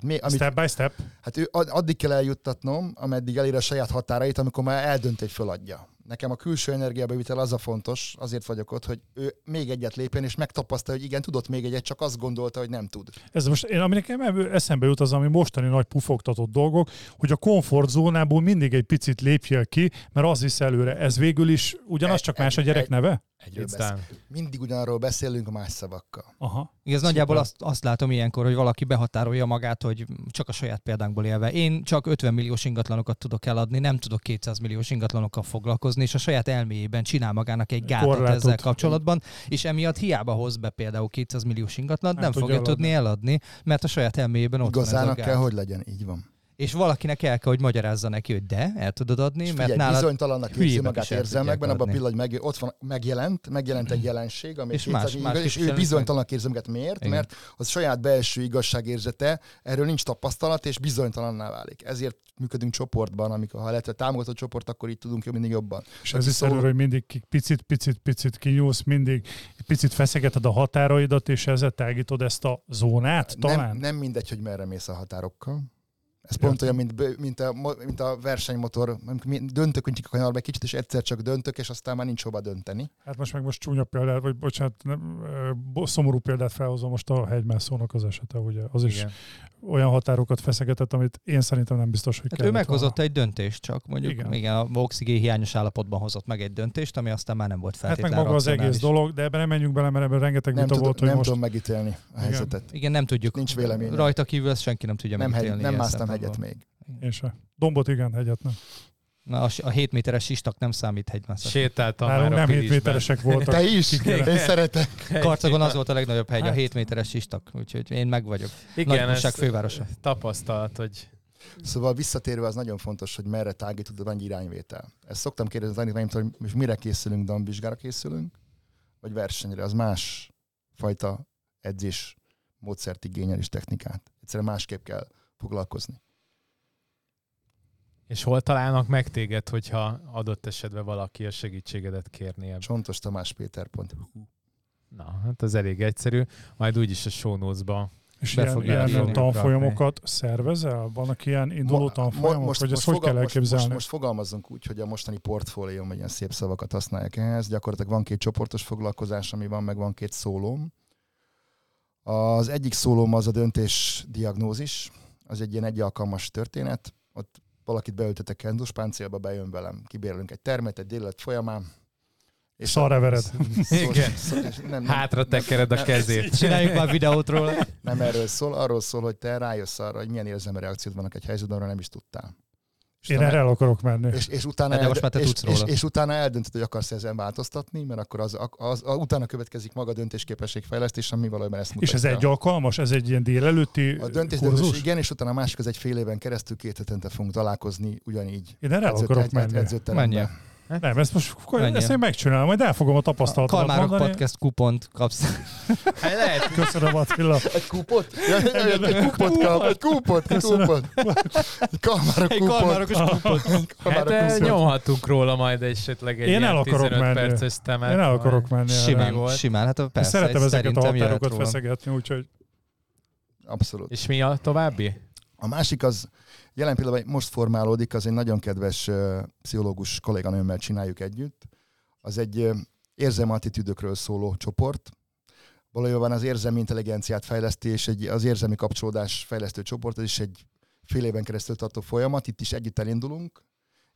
Tehát mi, amit, Step by step. hát ő ad- addig kell eljuttatnom, ameddig elér a saját határait, amikor már eldönt, hogy föladja. Nekem a külső energiabevitel az a fontos, azért vagyok ott, hogy ő még egyet lépjen, és megtapasztalja, hogy igen, tudott még egyet, csak azt gondolta, hogy nem tud. Ez most, én, ami nekem eszembe jut az, ami mostani nagy pufogtatott dolgok, hogy a komfortzónából mindig egy picit lépjél ki, mert az visz előre. Ez végül is ugyanaz, Egy- csak más a egy- gyerek egy- neve? Egyről. Mindig ugyanarról beszélünk a más szavakkal. Aha. Igaz, nagyjából azt, azt látom ilyenkor, hogy valaki behatárolja magát, hogy csak a saját példánkból élve. Én csak 50 milliós ingatlanokat tudok eladni, nem tudok 200 milliós ingatlanokkal foglalkozni, és a saját elméjében csinál magának egy gátat Korlátot. ezzel kapcsolatban, és emiatt hiába hoz be például 200 milliós ingatlant, Nem nem, fogja eladni. tudni eladni, mert a saját elméjében ott van ez a Igazának gát. kell, hogy legyen, így van. És valakinek el kell, hogy magyarázza neki, hogy de, el tudod adni, És mert figyelj, nálad bizonytalannak érzi magát érzelmekben, abban a pillanatban meg, ott van, megjelent, megjelent egy jelenség, ami És 200 más- más és ő bizonytalannak érzi magát. Miért? Igen. Mert az saját belső igazságérzete, erről nincs tapasztalat, és bizonytalanná válik. Ezért működünk csoportban, amikor ha lehet, hogy támogató csoport, akkor így tudunk mindig jobban. És ez is előre, hogy mindig picit, picit, picit kinyúlsz, mindig picit feszegeted a határaidat, és ezzel tágítod ezt a zónát talán? Nem, nem mindegy, hogy merre mész a határokkal. Ez pont olyan, mint, mint, a, mint a versenymotor, döntök, a kanyarba egy kicsit, és egyszer csak döntök, és aztán már nincs hova dönteni. Hát most meg most csúnya példát, vagy bocsánat, nem, szomorú példát felhozom most a hegymászónak az esete, ugye? Az is Igen. Olyan határokat feszegetett, amit én szerintem nem biztos, hogy Hát ő kellett meghozott volna. egy döntést csak, mondjuk Igen. igen. igen, a oxigén hiányos állapotban hozott meg egy döntést, ami aztán már nem volt Hát meg feltétlenül maga az egész dolog, de ebben nem menjünk bele, mert ebben rengeteg Nem, vita tudom, volt, hogy nem most... tudom megítélni a helyzetet. Igen, nem tudjuk. Nincs véleményem. Rajta kívül ezt senki nem tudja Nem, hegy, megítélni. nem ilyen másztam hegyet még. Én se. Dombot igen, hegyet nem. Na, a, a 7 méteres sistak nem számít hegymászás. Sétáltam Nálunk már a nem 7 Pilisben. méteresek voltak. Te is? Kikérem. Én szeretek. Karcagon az volt a legnagyobb hegy, a Hát. 7 méteres sistak, úgyhogy én meg vagyok. Igen, fővárosa. tapasztalat, hogy Szóval visszatérve az nagyon fontos, hogy merre tágítod, van egy irányvétel. Ezt szoktam kérdezni az tanítványomtól, hogy most mire készülünk, damvizsgára készülünk, vagy versenyre. Az más fajta edzés módszert igényel és technikát. Egyszerűen másképp kell foglalkozni. És hol találnak meg téged, hogyha adott esetben valaki a segítségedet kérné ebben? Csontos Tamás Péter pont. Na, hát az elég egyszerű. Majd úgyis a show notes-ba. És Be ilyen, ilyen tanfolyamokat szervezel? Vannak ilyen induló Mo- tanfolyamok? most, ezt most, hogy kell fogal- most, most, elképzelni? fogalmazzunk úgy, hogy a mostani portfólióm, ilyen szép szavakat használják ehhez. Gyakorlatilag van két csoportos foglalkozás, ami van, meg van két szólóm. Az egyik szólóm az a döntés diagnózis, az egy ilyen egy alkalmas történet. Ott valakit beültetek kendus páncélba, bejön velem, kibérlünk egy termet egy délután folyamán. Szarrevered. Igen. szó- és nem, nem, Hátra tekered a nem- kezét. Csináljuk már videót róla. nem erről szól, arról szól, hogy te rájössz arra, hogy milyen érzelmi reakciót vannak egy helyzetben, arra nem is tudtál. És Én erre el akarok menni. és, és, utána Hát de most eld- már te és, tudsz róla. És, és, utána eldöntöd, hogy akarsz ezen változtatni, mert akkor az, az, az, az utána következik maga a döntésképességfejlesztés, ami valójában ezt És mutatja. ez egy alkalmas? Ez egy ilyen délelőtti a döntés, döntés, igen, és utána a másik az egy fél éven keresztül két hetente fogunk találkozni ugyanígy. Én erre el Edző- akarok ed- ed- menni. edzőteremben. Menjél. Nem, ezt most Menjél. ezt én megcsinálom, majd elfogom a A tapasztalatomat Kalmárok mondani. Podcast kupont kapsz. Hát lehet, Köszönöm Attila. Egy kupot? Ja, egy kupot kap, egy kupot, egy kupot. Egy kalmárok Egy kupot. kalmárokos kupont. hát Kalmárok kupot. nyomhatunk róla majd esetleg egy Én ilyen el akarok 15 menni. perces temet. Én el akarok menni. Simán, volt. simán, hát persze, szeretem ezeket a határokat feszegetni, úgyhogy Abszolút. És mi a további? A másik az, jelen pillanatban most formálódik, az egy nagyon kedves pszichológus kolléganőmmel csináljuk együtt. Az egy érzelmi attitűdökről szóló csoport. Valójában az érzelmi intelligenciát fejleszti, és egy, az érzelmi kapcsolódás fejlesztő csoport, ez is egy fél éven keresztül tartó folyamat, itt is együtt elindulunk,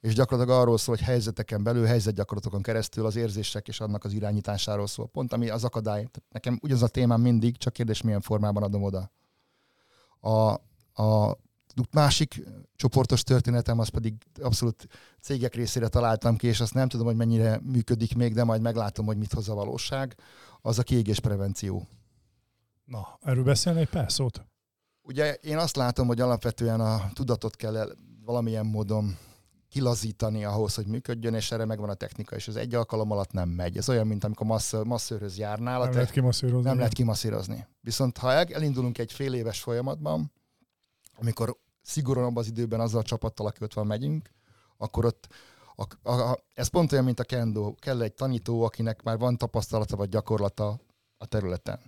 és gyakorlatilag arról szól, hogy helyzeteken belül, helyzetgyakorlatokon keresztül az érzések és annak az irányításáról szól. Pont ami az akadály. Tehát nekem ugyanaz a témám mindig, csak kérdés milyen formában adom oda. A, a másik csoportos történetem, az pedig abszolút cégek részére találtam ki, és azt nem tudom, hogy mennyire működik még, de majd meglátom, hogy mit hoz a valóság. Az a kiégésprevenció. na, erről beszélni egy pár szót. Ugye én azt látom, hogy alapvetően a tudatot kell el valamilyen módon kilazítani ahhoz, hogy működjön, és erre megvan a technika, és ez egy alkalom alatt nem megy. Ez olyan, mint amikor masször, masszőrhöz járnál, Nem lehet kimasszírozni. nem lehet kimasszírozni. Viszont ha el- elindulunk egy fél éves folyamatban, amikor szigorúan abban az időben azzal a csapattal, aki ott van, megyünk, akkor ott a, a, a, ez pont olyan, mint a kendo. Kell egy tanító, akinek már van tapasztalata vagy gyakorlata a területen.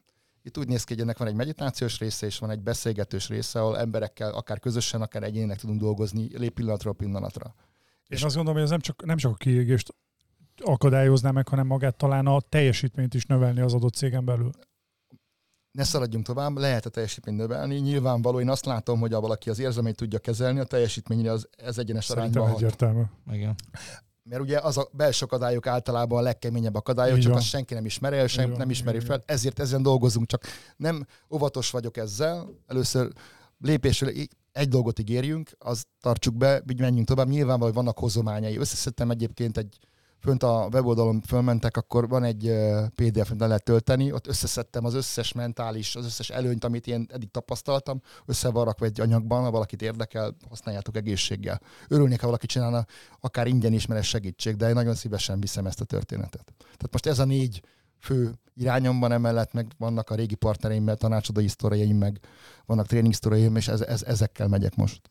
Itt úgy néz ki, hogy ennek van egy meditációs része, és van egy beszélgetős része, ahol emberekkel, akár közösen, akár egyének tudunk dolgozni, lép pillanatról pillanatra. Én azt gondolom, hogy ez nem csak, nem csak a kiégést akadályozná meg, hanem magát talán a teljesítményt is növelni az adott cégen belül. Ne szaladjunk tovább, lehet a teljesítményt növelni. Nyilvánvaló, én azt látom, hogy ha valaki az érzelmeit tudja kezelni, a teljesítményre az, ez egyenes Szerintem arányban hat. egyértelmű. Igen. Mert ugye az a belső akadályok általában a legkeményebb akadályok, Így csak van. azt senki nem ismeri el, van, nem ismeri így fel, ezért ezen dolgozunk, csak nem óvatos vagyok ezzel. Először lépésről egy dolgot ígérjünk, azt tartsuk be, így menjünk tovább. Nyilvánvaló, hogy vannak hozományai. Összeszedtem egyébként egy fönt a weboldalon fölmentek, akkor van egy PDF, amit le lehet tölteni, ott összeszedtem az összes mentális, az összes előnyt, amit én eddig tapasztaltam, össze van rakva egy anyagban, ha valakit érdekel, használjátok egészséggel. Örülnék, ha valaki csinálna akár ingyen is, mert ez segítség, de én nagyon szívesen viszem ezt a történetet. Tehát most ez a négy fő irányomban emellett meg vannak a régi partnereimmel, tanácsadói sztoreim, meg vannak tréning sztoreim, és ez, ez, ezekkel megyek most.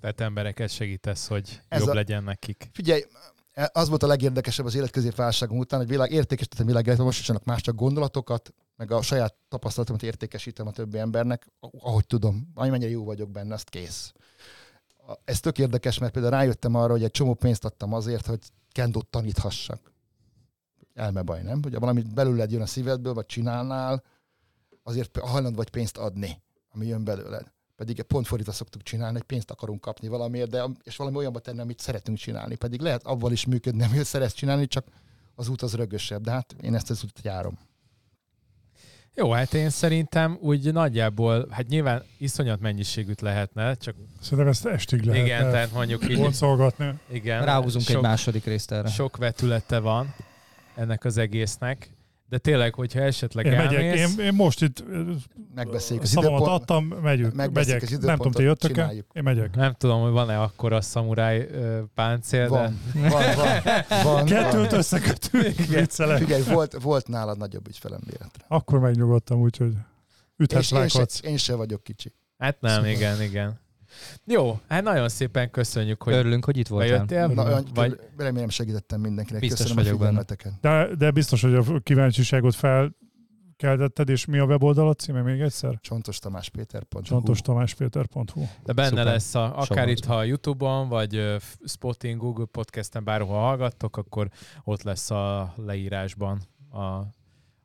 Tehát embereket segítesz, hogy Ez jobb a- legyen nekik. Figyelj, az volt a legérdekesebb az életközépválságom után, hogy világ, értékesítettem világéletet, most is csak más csak gondolatokat, meg a saját tapasztalatomat értékesítem a többi embernek, ahogy tudom, amennyire jó vagyok benne, azt kész. Ez tök érdekes, mert például rájöttem arra, hogy egy csomó pénzt adtam azért, hogy kendót taníthassak. Elmebaj, nem? Hogy valamit belőled jön a szívedből, vagy csinálnál, azért hajlandó vagy pénzt adni, ami jön belőled. Pedig pont fordítva szoktuk csinálni, hogy pénzt akarunk kapni valamiért, de és valami olyanba tenni, amit szeretünk csinálni. Pedig lehet abban is működni, amit szeretsz csinálni, csak az út az rögösebb. De hát én ezt az utat járom. Jó, hát én szerintem úgy nagyjából, hát nyilván iszonyat mennyiségűt lehetne, csak Szerintem ezt estig lehet igen, tehát mondjuk így, boncolgatni. igen, Ráhúzunk egy sok, második részt erre. sok vetülete van ennek az egésznek, de tényleg, hogyha esetleg Én megyek, elmész, én, én most itt Megbeszéljük az időpont. adtam, megyünk, megyek. az Nem tudom, ti időpontot, jöttök -e? Én megyek. nem tudom, hogy van-e akkor a szamuráj páncél, Van, van, van, van, Kettőt van. összekötünk. Figyelj, volt, volt nálad nagyobb ügyfelem véletre. Akkor megnyugodtam, úgyhogy üthetsz, És én se, én se vagyok kicsi. de hát nem, Szóval- igen, igen. Jó, hát nagyon szépen köszönjük, hogy Örülünk, hogy itt voltál. bejöttél. Na, olyan, vagy remélem segítettem mindenkinek. Biztos Köszönöm vagyok a figyelmeteket. De, de biztos, hogy a kíváncsiságot felkeltetted, és mi a weboldalad címe még egyszer? Csontos Tamás Péter. csontostamáspéter.hu De benne Szuper. lesz, a, akár Sokat. itt, ha Youtube-on, vagy Spotin, Google Podcasten, bárhol hallgattok, akkor ott lesz a leírásban a,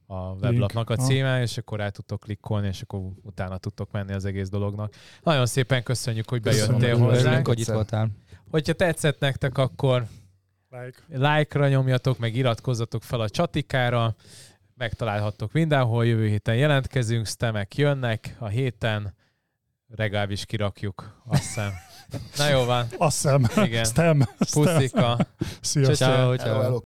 a weblapnak a címe, és akkor rá tudtok klikkolni, és akkor utána tudtok menni az egész dolognak. Nagyon szépen köszönjük, hogy Köszönöm. bejöttél Örülünk, hozzánk. Örülünk, hogy itt voltál. Hogyha tetszett nektek, akkor Like. like-ra nyomjatok, meg iratkozzatok fel a csatikára, megtalálhattok mindenhol, jövő héten jelentkezünk, stemek jönnek, a héten legalábbis kirakjuk, azt hiszem. Na jó van, Azt hiszem. Igen. Stem. Puszika. Sziasztok. Ciao, ciao.